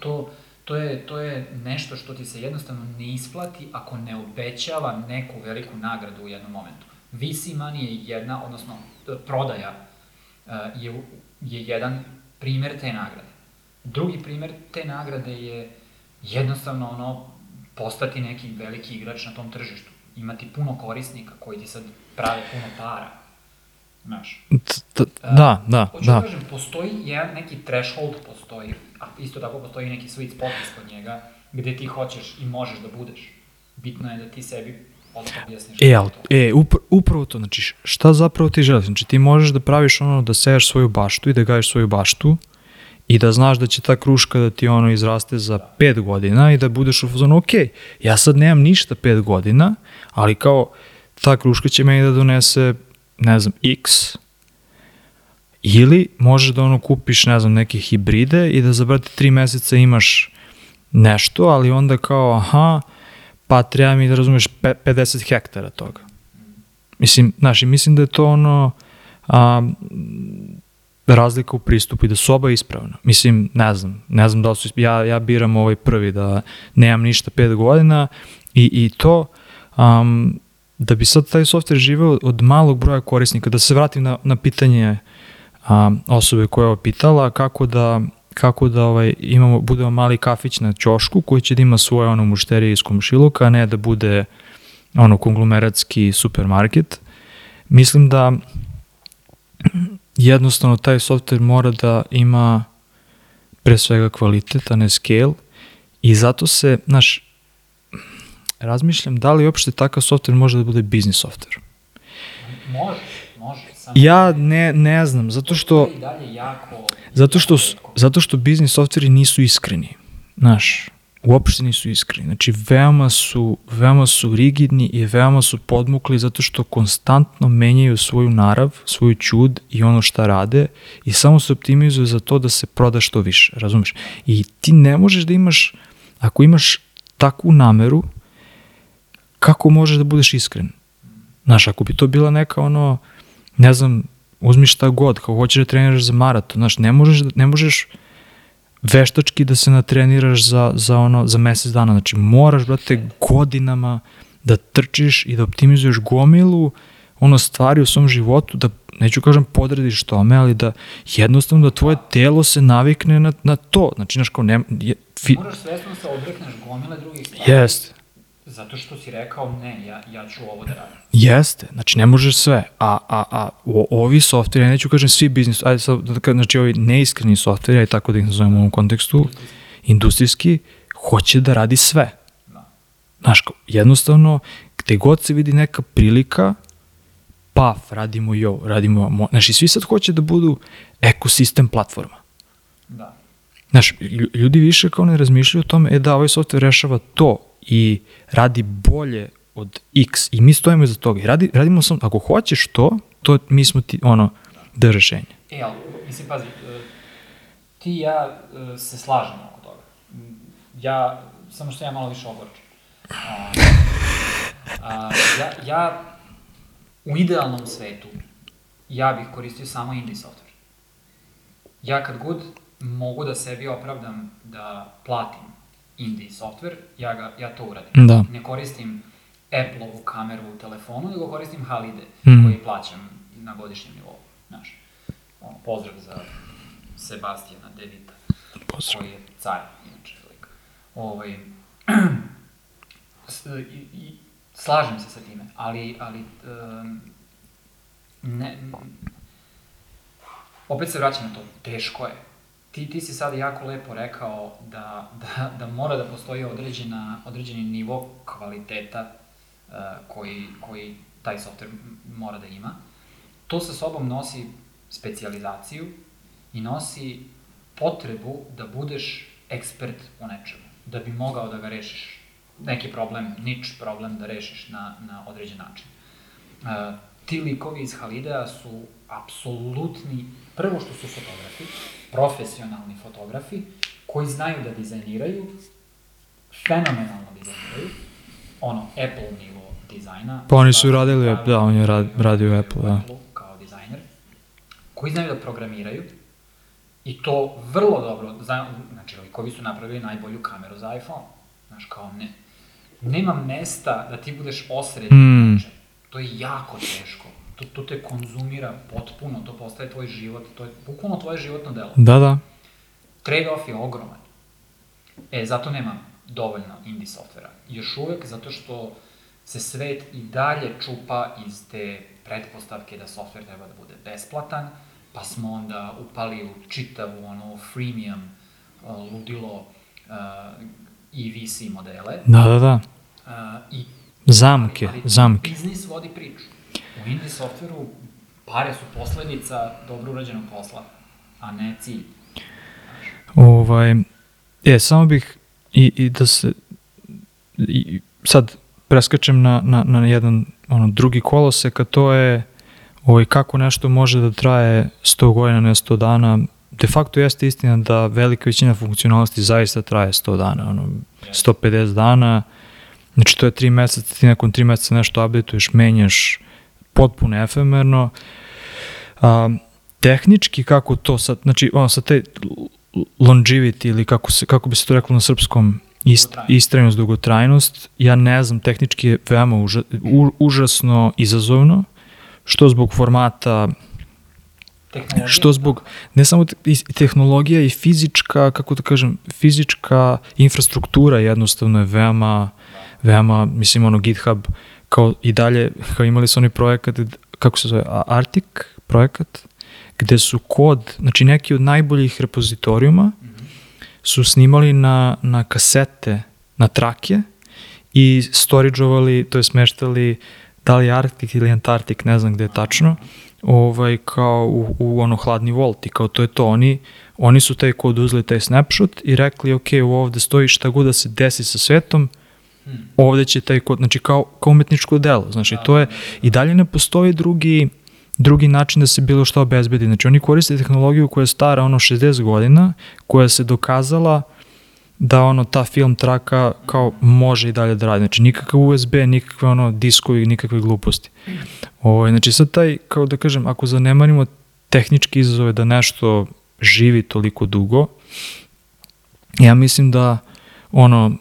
To, to, je, to je nešto što ti se jednostavno ne isplati ako ne obećava neku veliku nagradu u jednom momentu. VC money je jedna, odnosno prodaja e, je, je jedan primer te nagrade. Drugi primer te nagrade je jednostavno ono postati neki veliki igrač na tom tržištu. Imati puno korisnika koji ti sad prave puno para. Znaš. t- da, da, Hoću da da. kažem, postoji jedan neki threshold, postoji, a isto tako postoji neki sweet spot ispod njega, gde ti hoćeš i možeš da budeš. Bitno je da ti sebi objasniš. E, ali, e, upr upravo to, znači, šta zapravo ti želiš? Znači, ti možeš da praviš ono, da seješ svoju baštu i da gajiš svoju baštu i da znaš da će ta kruška da ti ono izraste za pet godina i da budeš u fazonu, ok, ja sad nemam ništa pet godina, ali kao, ta kruška će meni da donese, ne znam, x, ili možeš da ono kupiš, ne znam, neke hibride i da za, brate, tri meseca imaš nešto, ali onda kao, aha, pa treba mi da razumeš pe- 50 hektara toga. Mislim, znaš, i mislim da je to ono a, razlika u pristupu i da su oba ispravna. Mislim, ne znam, ne znam da li su, ja, ja biram ovaj prvi da nemam ništa pet godina i, i to, um, da bi sad taj softver živeo od malog broja korisnika, da se vratim na, na pitanje um, osobe koja je ovo pitala, kako da kako da ovaj, imamo, budemo mali kafić na ćošku koji će da ima svoje ono mušterije iz komšiluka, a ne da bude ono konglomeratski supermarket. Mislim da jednostavno taj software mora da ima pre svega kvalitet, a ne scale i zato se, znaš, razmišljam da li uopšte takav software može da bude biznis software. Može, može. Samo Ja ne, ne znam, zato što... Zato što, zato što biznis softveri nisu iskreni. Znaš, uopšte nisu iskreni. Znači, veoma su, veoma su rigidni i veoma su podmukli zato što konstantno menjaju svoju narav, svoju čud i ono šta rade i samo se optimizuju za to da se proda što više, razumeš? I ti ne možeš da imaš, ako imaš takvu nameru, kako možeš da budeš iskren? Znaš, ako bi to bila neka ono, ne znam, uzmi šta god, kao hoćeš da treniraš za maraton, znaš, ne možeš, da- ne možeš veštački da se natreniraš za, za, ono, za mesec dana, znači moraš, brate, godinama da trčiš i da optimizuješ gomilu ono stvari u svom životu, da neću kažem podrediš tome, ali da jednostavno da tvoje telo se navikne na, na to, znači, znaš, kao ne, je, fi, Moraš svesno da se odrekneš gomile drugih stvari. jest, Zato što si rekao, ne, ja, ja ću ovo da radim. Jeste, znači ne možeš sve, a, a, a o, ovi softveri, ja neću kažem svi biznis, ajde sad, da znači ovi neiskreni softveri, ajde tako da ih nazovemo u ovom kontekstu, industrijski, hoće da radi sve. Da. Znaš, jednostavno, gde god se vidi neka prilika, paf, radimo i ovo, radimo, mo, znači svi sad hoće da budu ekosistem platforma. Da. Znaš, lju- ljudi više kao ne razmišljaju o tome, e da, ovaj softver rešava to i radi bolje od X i mi stojimo iza toga i radi, radimo samo, ako hoćeš to, to mi smo ti, ono, da rešenje. E, ali, mislim, pazi, e, ti i ja e, se slažemo oko toga. Ja, samo što ja malo više ogorčen. A, a, ja, ja, u idealnom svetu, ja bih koristio samo indie software. Ja kad god mogu da sebi opravdam da platim indie software, ja, ga, ja to uradim. Da. Ne koristim Apple-ovu kameru u telefonu, nego koristim Halide, Mhm. koji plaćam na godišnjem nivou. Znaš, ono, pozdrav za Sebastijana Devita, Pozdrav. koji je car, inače, lik. Ovaj, s- i, i, slažem se sa time, ali, ali um, ne, opet se vraćam na to, teško je. Ti, ti si sad jako lepo rekao da, da, da mora da postoji određena, određeni nivo kvaliteta uh, koji, koji taj software mora da ima. To sa sobom nosi specijalizaciju i nosi potrebu da budeš ekspert u nečemu, da bi mogao da ga rešiš. Neki problem, nič problem da rešiš na, na određen način. Uh, ti likovi iz Halidea su apsolutni, prvo što su fotografi, profesionalni fotografi, koji znaju da dizajniraju, fenomenalno dizajniraju, ono, Apple nivo dizajna. Pa oni su radili, da, on je rad- radio u Apple, da. Apple kao dizajner, koji znaju da programiraju, i to vrlo dobro, znaju, znači, likovi su napravili najbolju kameru za iPhone, znaš, kao ne, nema mesta da ti budeš osrednji mm. to je jako teško, to, to te konzumira potpuno, to postaje tvoj život, to je bukvalno tvoje životno delo. Da, da. Trade-off je ogroman. E, zato nema dovoljno indie softvera. Još uvek zato što se svet i dalje čupa iz te pretpostavke da softver treba da bude besplatan, pa smo onda upali u čitavu ono freemium uh, ludilo uh, i VC modele. Da, da, da. Uh, i Zamke, ali zamke. Biznis vodi priču. U indie softveru pare su posledica dobro urađenog posla, a ne cilj. Ovaj, e, samo bih i, i da se i, sad preskačem na, na, na jedan ono, drugi kolosek, a to je ovaj, kako nešto može da traje 100 godina, ne 100 dana. De facto jeste istina da velika većina funkcionalnosti zaista traje 100 dana, ono, 150 dana, znači to je 3 meseca, ti nakon 3 meseca nešto updateuješ, menjaš potpuno efemerno. A, tehnički kako to sad, znači ono sa te longevity ili kako, se, kako bi se to reklo na srpskom ist, istrajnost, dugotrajnost, ja ne znam, tehnički je veoma uža, u, užasno izazovno, što zbog formata, Tehnologija, što zbog, ne samo tehnologija i fizička, kako da kažem, fizička infrastruktura jednostavno je veoma, veoma, mislim, ono, GitHub, kao i dalje, kao imali su oni projekat, kako se zove, Arctic projekat, gde su kod, znači neki od najboljih repozitorijuma su snimali na, na kasete, na trake i storidžovali, to je smeštali da li Arktik ili Antarktik, ne znam gde je tačno, ovaj, kao u, u ono hladni volt i kao to je to. Oni, oni su taj kod uzeli taj snapshot i rekli, ok, ovde stoji šta god da se desi sa svetom, ovde će taj kod, znači kao, kao umetničko delo, znači to je, i dalje ne postoji drugi, drugi način da se bilo šta obezbedi. Znači oni koriste tehnologiju koja je stara ono 60 godina, koja se dokazala da ono ta film traka kao može i dalje da radi. Znači nikakav USB, nikakve ono diskovi, nikakve gluposti. Ovo, znači sad taj, kao da kažem, ako zanemarimo tehnički izazove da nešto živi toliko dugo, ja mislim da ono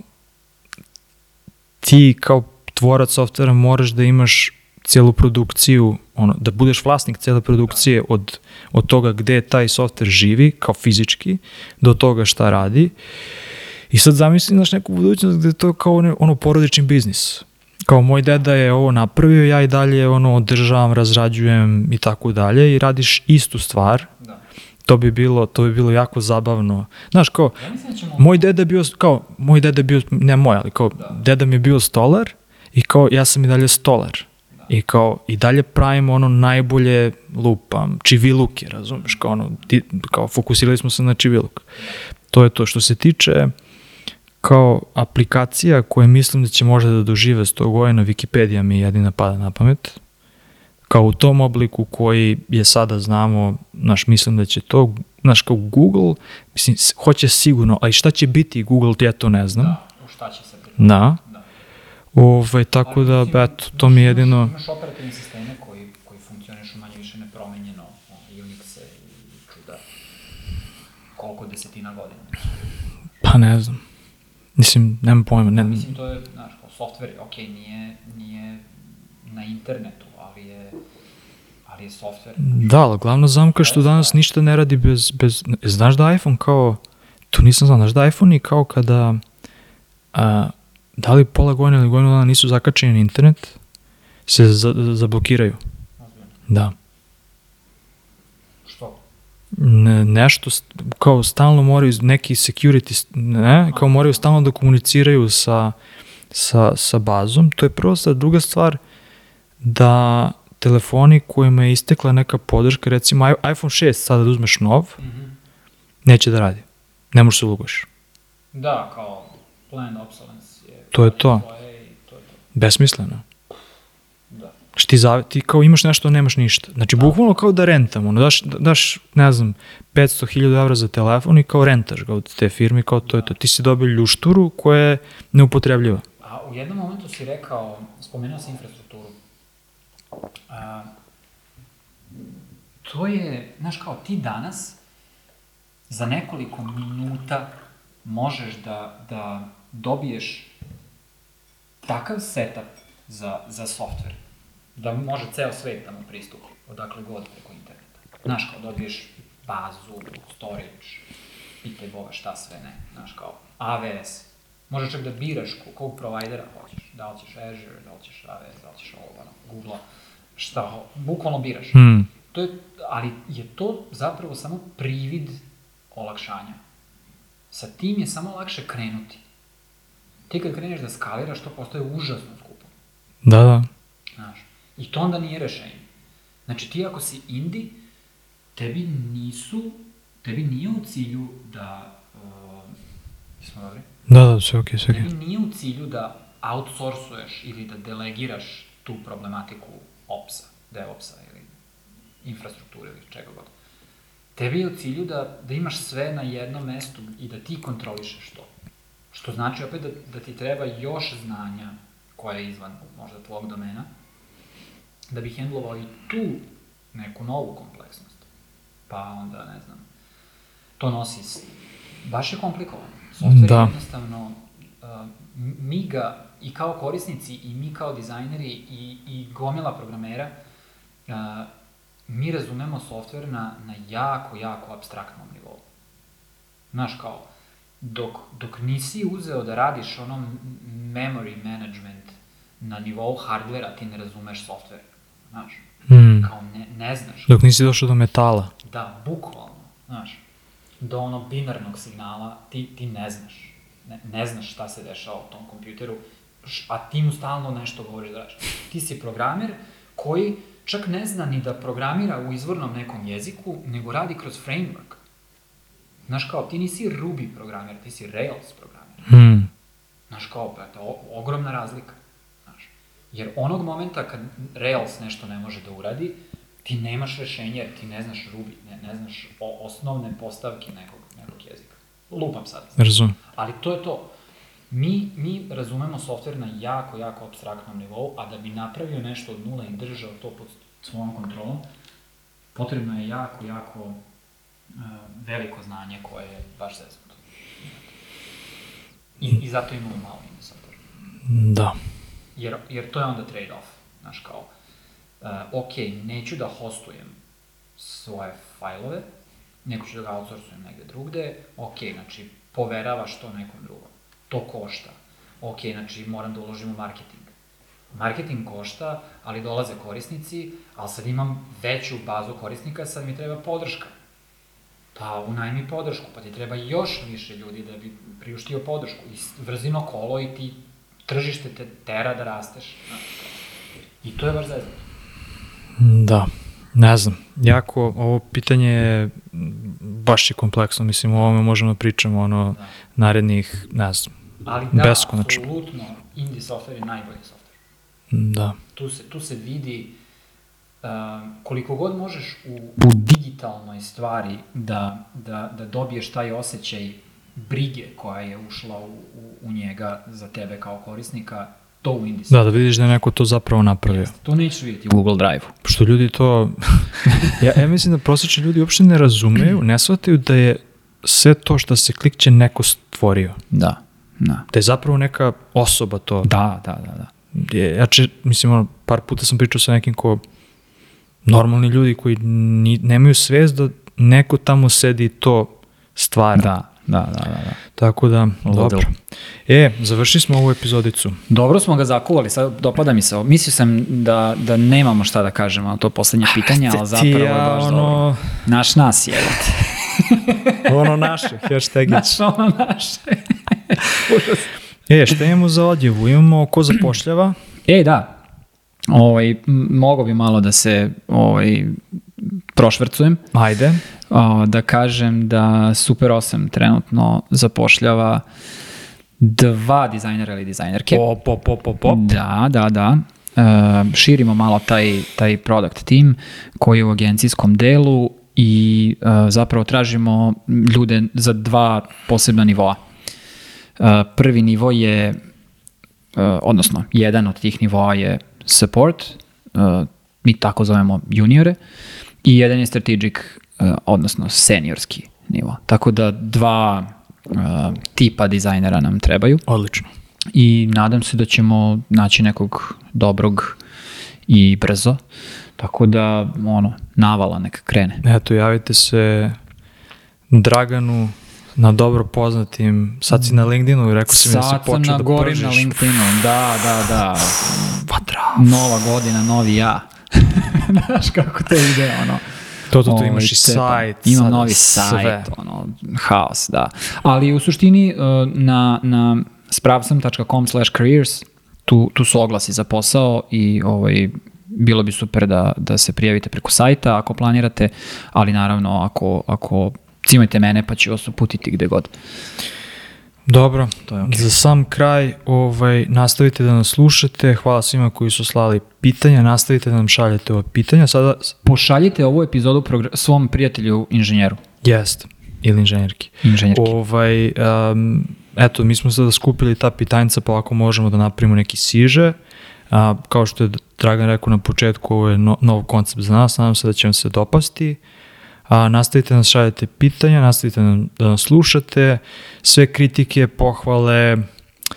ti kao tvorac softvera moraš da imaš cijelu produkciju, ono, da budeš vlasnik cijele produkcije od, od toga gde taj softver živi, kao fizički, do toga šta radi. I sad zamisli naš neku budućnost gde je to kao ono, ono porodični biznis. Kao moj deda je ovo napravio, ja i dalje ono održavam, razrađujem i tako dalje i radiš istu stvar. Da. To bi bilo, to bi bilo jako zabavno. Znaš, kao, Ja da moj deda je bio, kao, moj deda je bio, ne moj, ali kao, Da. deda mi je bio stolar i kao, ja sam i dalje stolar. I kao, i dalje pravimo ono najbolje lupam, čiviluke, razumeš, kao ono, ti, kao fokusirali smo se na čiviluk. To je to. Što se tiče kao aplikacija koje mislim da će možda da dožive 100 godina, Wikipedia mi jedina pada na pamet, kao u tom obliku koji je sada znamo, naš mislim da će to, znaš kao Google, mislim, hoće sigurno, ali šta će biti Google, ja to ne znam. Da, u šta će se pretvoriti. Da. Da. Ove, tako Ali, da, mislim, eto, to mi je jedino... Imaš operativne sisteme koji, koji funkcionišu manje više nepromenjeno, Unixe i čuda. Koliko desetina godina. Pa ne znam. Mislim, nemam pojma. Ne, Mislim, to je, znaš, kao software, ok, nije, nije na internetu, ali je software. da, ali glavna zamka je što danas ništa ne radi bez, bez... Znaš da iPhone kao... To nisam znao, znaš da iPhone i kao kada... A, da li pola godina ili godinu dana nisu zakačeni na internet, se za, za- zablokiraju. Da. Što? Ne, nešto, kao stalno moraju neki security, ne, kao moraju stalno da komuniciraju sa, sa, sa bazom, to je prva stvar. Druga stvar, da telefoni kojima je istekla neka podrška, recimo iPhone 6 sada da uzmeš nov, neće da radi. Ne možeš se ulogaš. Da, kao planned obsolence je... To je to. To je to. Besmisleno. Da. Znači ti, zav, ti kao imaš nešto, nemaš ništa. Znači, bukvalno kao da rentamo. Ono, daš, daš, ne znam, 500.000 evra za telefon i kao rentaš ga od te firme, kao to je to. Ti si dobio ljušturu koja je neupotrebljiva. A u jednom momentu si rekao, spomenuo si infrastrukturu. A, to je, znaš kao, ti danas za nekoliko minuta možeš da, da dobiješ takav setup za, za software, da može ceo svet da mu pristupi, odakle god preko interneta. Znaš, kao dobiješ bazu, storage, pitaj Boga šta sve ne, znaš, kao AWS. Možeš čak da biraš ko- kog provajdera hoćeš, da li ćeš Azure, da li ćeš AWS, da li ćeš ovo, ono, Google, šta, bukvalno biraš. Hmm. To je, ali je to zapravo samo privid olakšanja. Sa tim je samo lakše krenuti. Ti kad kreneš da skaliraš, to postaje užasno skupo. Da, da. Znaš. I to onda nije rešenje. Znači ti ako si indie, tebi nisu, tebi nije u cilju da, uh, smo dobri? Da, da, sve okej, sve okej. Tebi nije u cilju da outsourcuješ ili da delegiraš tu problematiku opsa, DevOpsa ili infrastrukture ili čega god. Tebi je u cilju da, da imaš sve na jednom mestu i da ti kontrolišeš to. Što znači opet da, da ti treba još znanja koja je izvan možda tvog domena, da bi hendlovao i tu neku novu kompleksnost. Pa onda, ne znam, to nosi, baš je komplikovano. Software Da. je jednostavno, uh, mi ga i kao korisnici i mi kao dizajneri i, i gomila programera, uh, mi razumemo software na, na jako, jako abstraktnom nivou. Znaš, kao, dok, dok nisi uzeo da radiš ono m- memory management na nivou hardvera, ti ne razumeš software. Znaš, Hmm. kao ne, ne znaš. Dok nisi došao do metala. Da, bukvalno, znaš, do onog binarnog signala ti, ti ne znaš. Ne, ne znaš šta se dešava u tom kompjuteru, a ti mu stalno nešto govoriš da radiš. Ti si programer koji čak ne zna ni da programira u izvornom nekom jeziku, nego radi kroz framework. Znaš kao, ti nisi Ruby programer, ti si Rails programer. Hmm. Znaš kao, brate, o, ogromna razlika. Znaš. Jer onog momenta kad Rails nešto ne može da uradi, ti nemaš rešenje jer ti ne znaš Ruby, ne, ne znaš o, osnovne postavke nekog, nekog jezika. Lupam sad. Razumem. Ali to je to. Mi, mi razumemo softver na jako, jako abstraktnom nivou, a da bi napravio nešto od nula i držao to pod svojom kontrolom, potrebno je jako, jako uh, veliko znanje koje je baš zeznuto. I, I zato imamo malo indie software. Da. Jer, jer to je onda trade-off. Znaš, kao, uh, ok, neću da hostujem svoje fajlove, neko ću da ga outsourcujem negde drugde, ok, znači, poveravaš to nekom drugom. To košta. Ok, znači, moram da uložim u marketing. Marketing košta, ali dolaze korisnici, ali sad imam veću bazu korisnika, sad mi treba podrška. Pa unajmi podršku, pa ti treba još više ljudi da bi priuštio podršku. I vrzino kolo i ti tržište te tera da rasteš. I to je baš zeznuto. Da. Ne znam, jako, ovo pitanje je baš je kompleksno, mislim, o ovome možemo da pričamo, ono, Da. narednih, ne znam, Ali da, Beskonačno. apsolutno, indie software je najbolji software. da. Tu se, tu se vidi uh, koliko god možeš u, u digitalnoj stvari da, da, da dobiješ taj osjećaj brige koja je ušla u, u, u njega za tebe kao korisnika, to u indie Da, da vidiš da je neko to zapravo napravio. To nećeš vidjeti u Google Drive-u. Što ljudi to... ja, ja mislim da prosječni ljudi uopšte ne razumeju, ne shvataju da je sve to što se klikće neko stvorio. Da, da. Da je zapravo neka osoba to. Da, da, da, da. Je, ja če, mislim, ono, par puta sam pričao sa nekim ko normalni ljudi koji ni, nemaju svest da neko tamo sedi i to stvara. Da, da, da, da. da. Tako da, Ludilo. dobro. E, završili smo ovu epizodicu. Dobro smo ga zakuvali, sad dopada mi se. Mislio sam da, da nemamo šta da kažemo na to poslednje pitanje, ali zapravo je baš dobro. ono, Naš nas je. ono naše, hashtagić. Naš ono naše. E, šta imamo za odjevu? Imamo ko zapošljava, E, da. Ovaj, mogo bi malo da se ovaj, prošvrcujem. ajde. O, da kažem da Super 8 trenutno zapošljava dva dizajnera ili dizajnerke. Pop, pop, pop, pop, pop. Da, da, da. E, širimo malo taj, taj product team koji je u agencijskom delu i e, zapravo tražimo ljude za dva posebna nivoa. E, prvi nivo je, e, odnosno jedan od tih nivoa je support, e, mi tako zovemo juniore, i jedan je strategic, odnosno seniorski nivo. Tako da dva tipa dizajnera nam trebaju Odlično. i nadam se da ćemo naći nekog dobrog i brzo. Tako da, ono, navala neka krene. Eto, javite se Draganu na dobro poznatim, sad si na LinkedInu i rekao si mi da si Sad sam počeo na da pržiš. na LinkedInu, da, da, da. Vatra. Nova godina, novi ja. Znaš kako to ide, ono. To, to, to Ovaj, imaš i cepam. sajt. Imam novi sve. sajt, ono, haos, da. Ali u suštini uh, na, na spravsam.com slash careers tu, tu su oglasi za posao i ovaj, bilo bi super da, da se prijavite preko sajta ako planirate, ali naravno ako, ako cimajte mene pa ću vas uputiti gde god. Dobro, To je okej. za sam kraj ovaj, nastavite da nas slušate, hvala svima koji su slali pitanja, nastavite da nam šaljete ova pitanja, sada Pošaljite ovu epizodu svom prijatelju inženjeru. jest, ili inženjerki. Inženjerki. Ovaj, um, eto, mi smo sada skupili ta pitanjica, pa ako možemo da napravimo neki siže. A, kao što je Dragan rekao na početku, ovo je no, nov koncept za nas, nadam se da će vam se dopasti. A, nastavite da šaljete pitanja, nastavite da, nas slušate, sve kritike, pohvale,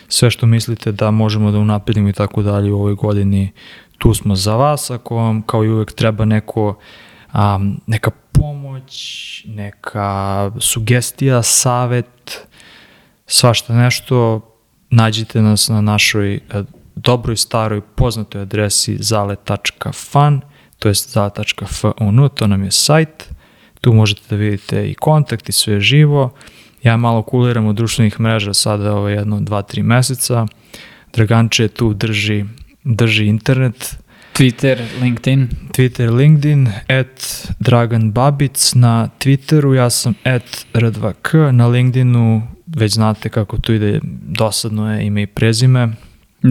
sve što mislite da možemo da unapredimo i tako dalje u ovoj godini, tu smo za vas. Ako vam kao i uvek treba neko, um, neka pomoć, neka sugestija, savet, svašta nešto, nađite nas na našoj e, dobroj, staroj, poznatoj adresi zale.fan, to je zale.fun, to nam je sajt, tu možete da vidite i kontakt i sve živo. Ja malo kuliram od društvenih mreža sada ovo jedno, dva, tri meseca. Draganče tu drži, drži internet, Twitter, LinkedIn. Twitter, LinkedIn, at Dragan Babic, na Twitteru ja sam at R2K, na LinkedInu već znate kako tu ide, dosadno je ime i prezime.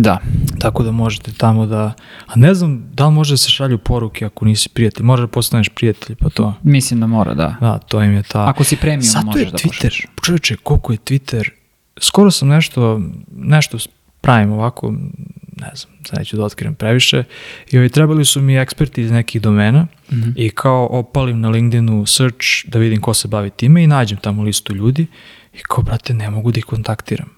Da. Tako da možete tamo da... A ne znam da li može da se šalju poruke ako nisi prijatelj. Može da postaneš prijatelj pa to. Mislim da mora, da. Da, to im je ta... Ako si premium, Zato možeš je da Twitter, pošalješ. čovječe, koliko je Twitter... Skoro sam nešto, nešto pravim ovako, ne znam, sad neću da otkrijem previše, i ovi trebali su mi eksperti iz nekih domena Mhm. i kao opalim na LinkedInu search da vidim ko se bavi time i nađem tamo listu ljudi i kao, brate, ne mogu da ih kontaktiram.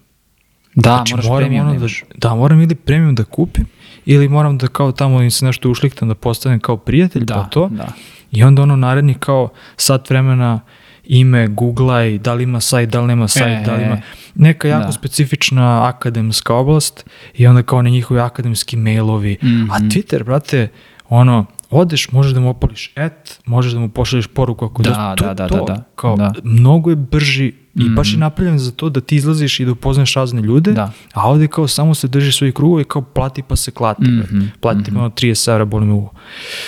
Da, Znači, moraš moram premium ono da da, da, moram ili premium da kupim, ili moram da kao tamo im se nešto ušliktam da postanem kao prijatelj, pa Da, to. da. I onda ono naredni kao sat vremena ime, googlaj, da li ima sajt, da li nema sajt, E, da li ima neka jako da. specifična akademska oblast i onda kao na njihovi akademski mailovi. Mhm. A Twitter, brate, ono, odeš, možeš da mu opališ et, možeš da mu pošalješ poruku ako Da, to je da, da, to. da, da. Kao, Da. mnogo je brži i baš je Mhm. napravljen za to da ti izlaziš i da upoznaš razne ljude, Da. a ovdje kao samo se drži svojih krugova i kao plati pa se klati. brate. Mhm, Plati mm ono 30 evra, boli me uvo.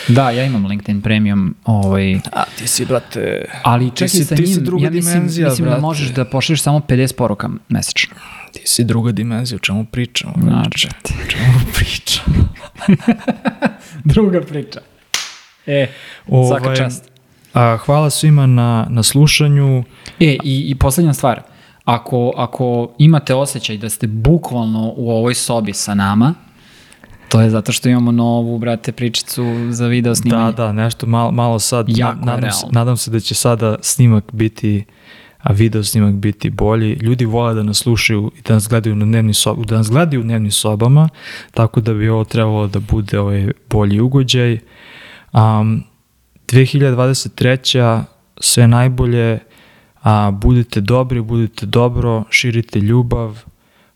Da, ja imam LinkedIn premium, ovaj, A ti si, brate, ali čekaj si- sa ti si njim, druga ja mislim, dimenzija, mislim da brate. možeš da pošalješ samo 50 poruka mesečno. Ti si druga dimenzija, o čemu pričamo? Znači. O čemu pričamo? Druga priča. E, svaka Ovaj, čast. A, hvala svima na, na slušanju. E, i, i poslednja stvar. Ako, ako imate osjećaj da ste bukvalno u ovoj sobi sa nama, to je zato što imamo novu, brate, pričicu za video snimanje. Da, da, nešto malo, malo sad. Jako je nadam, se, nadam se da će sada snimak biti a video snimak biti bolji. Ljudi vole da nas slušaju i da nas gledaju na dnevni sob, da nas gledaju u dnevnim sobama, tako da bi ovo trebalo da bude ovaj bolji ugođaj. Um, 2023. sve najbolje, a, budite dobri, budite dobro, širite ljubav,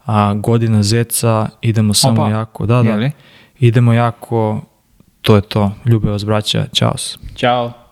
a, godina zeca, idemo samo Opa, jako, da, da, je li? idemo jako, to je to, ljube vas braća, čao. Ćao.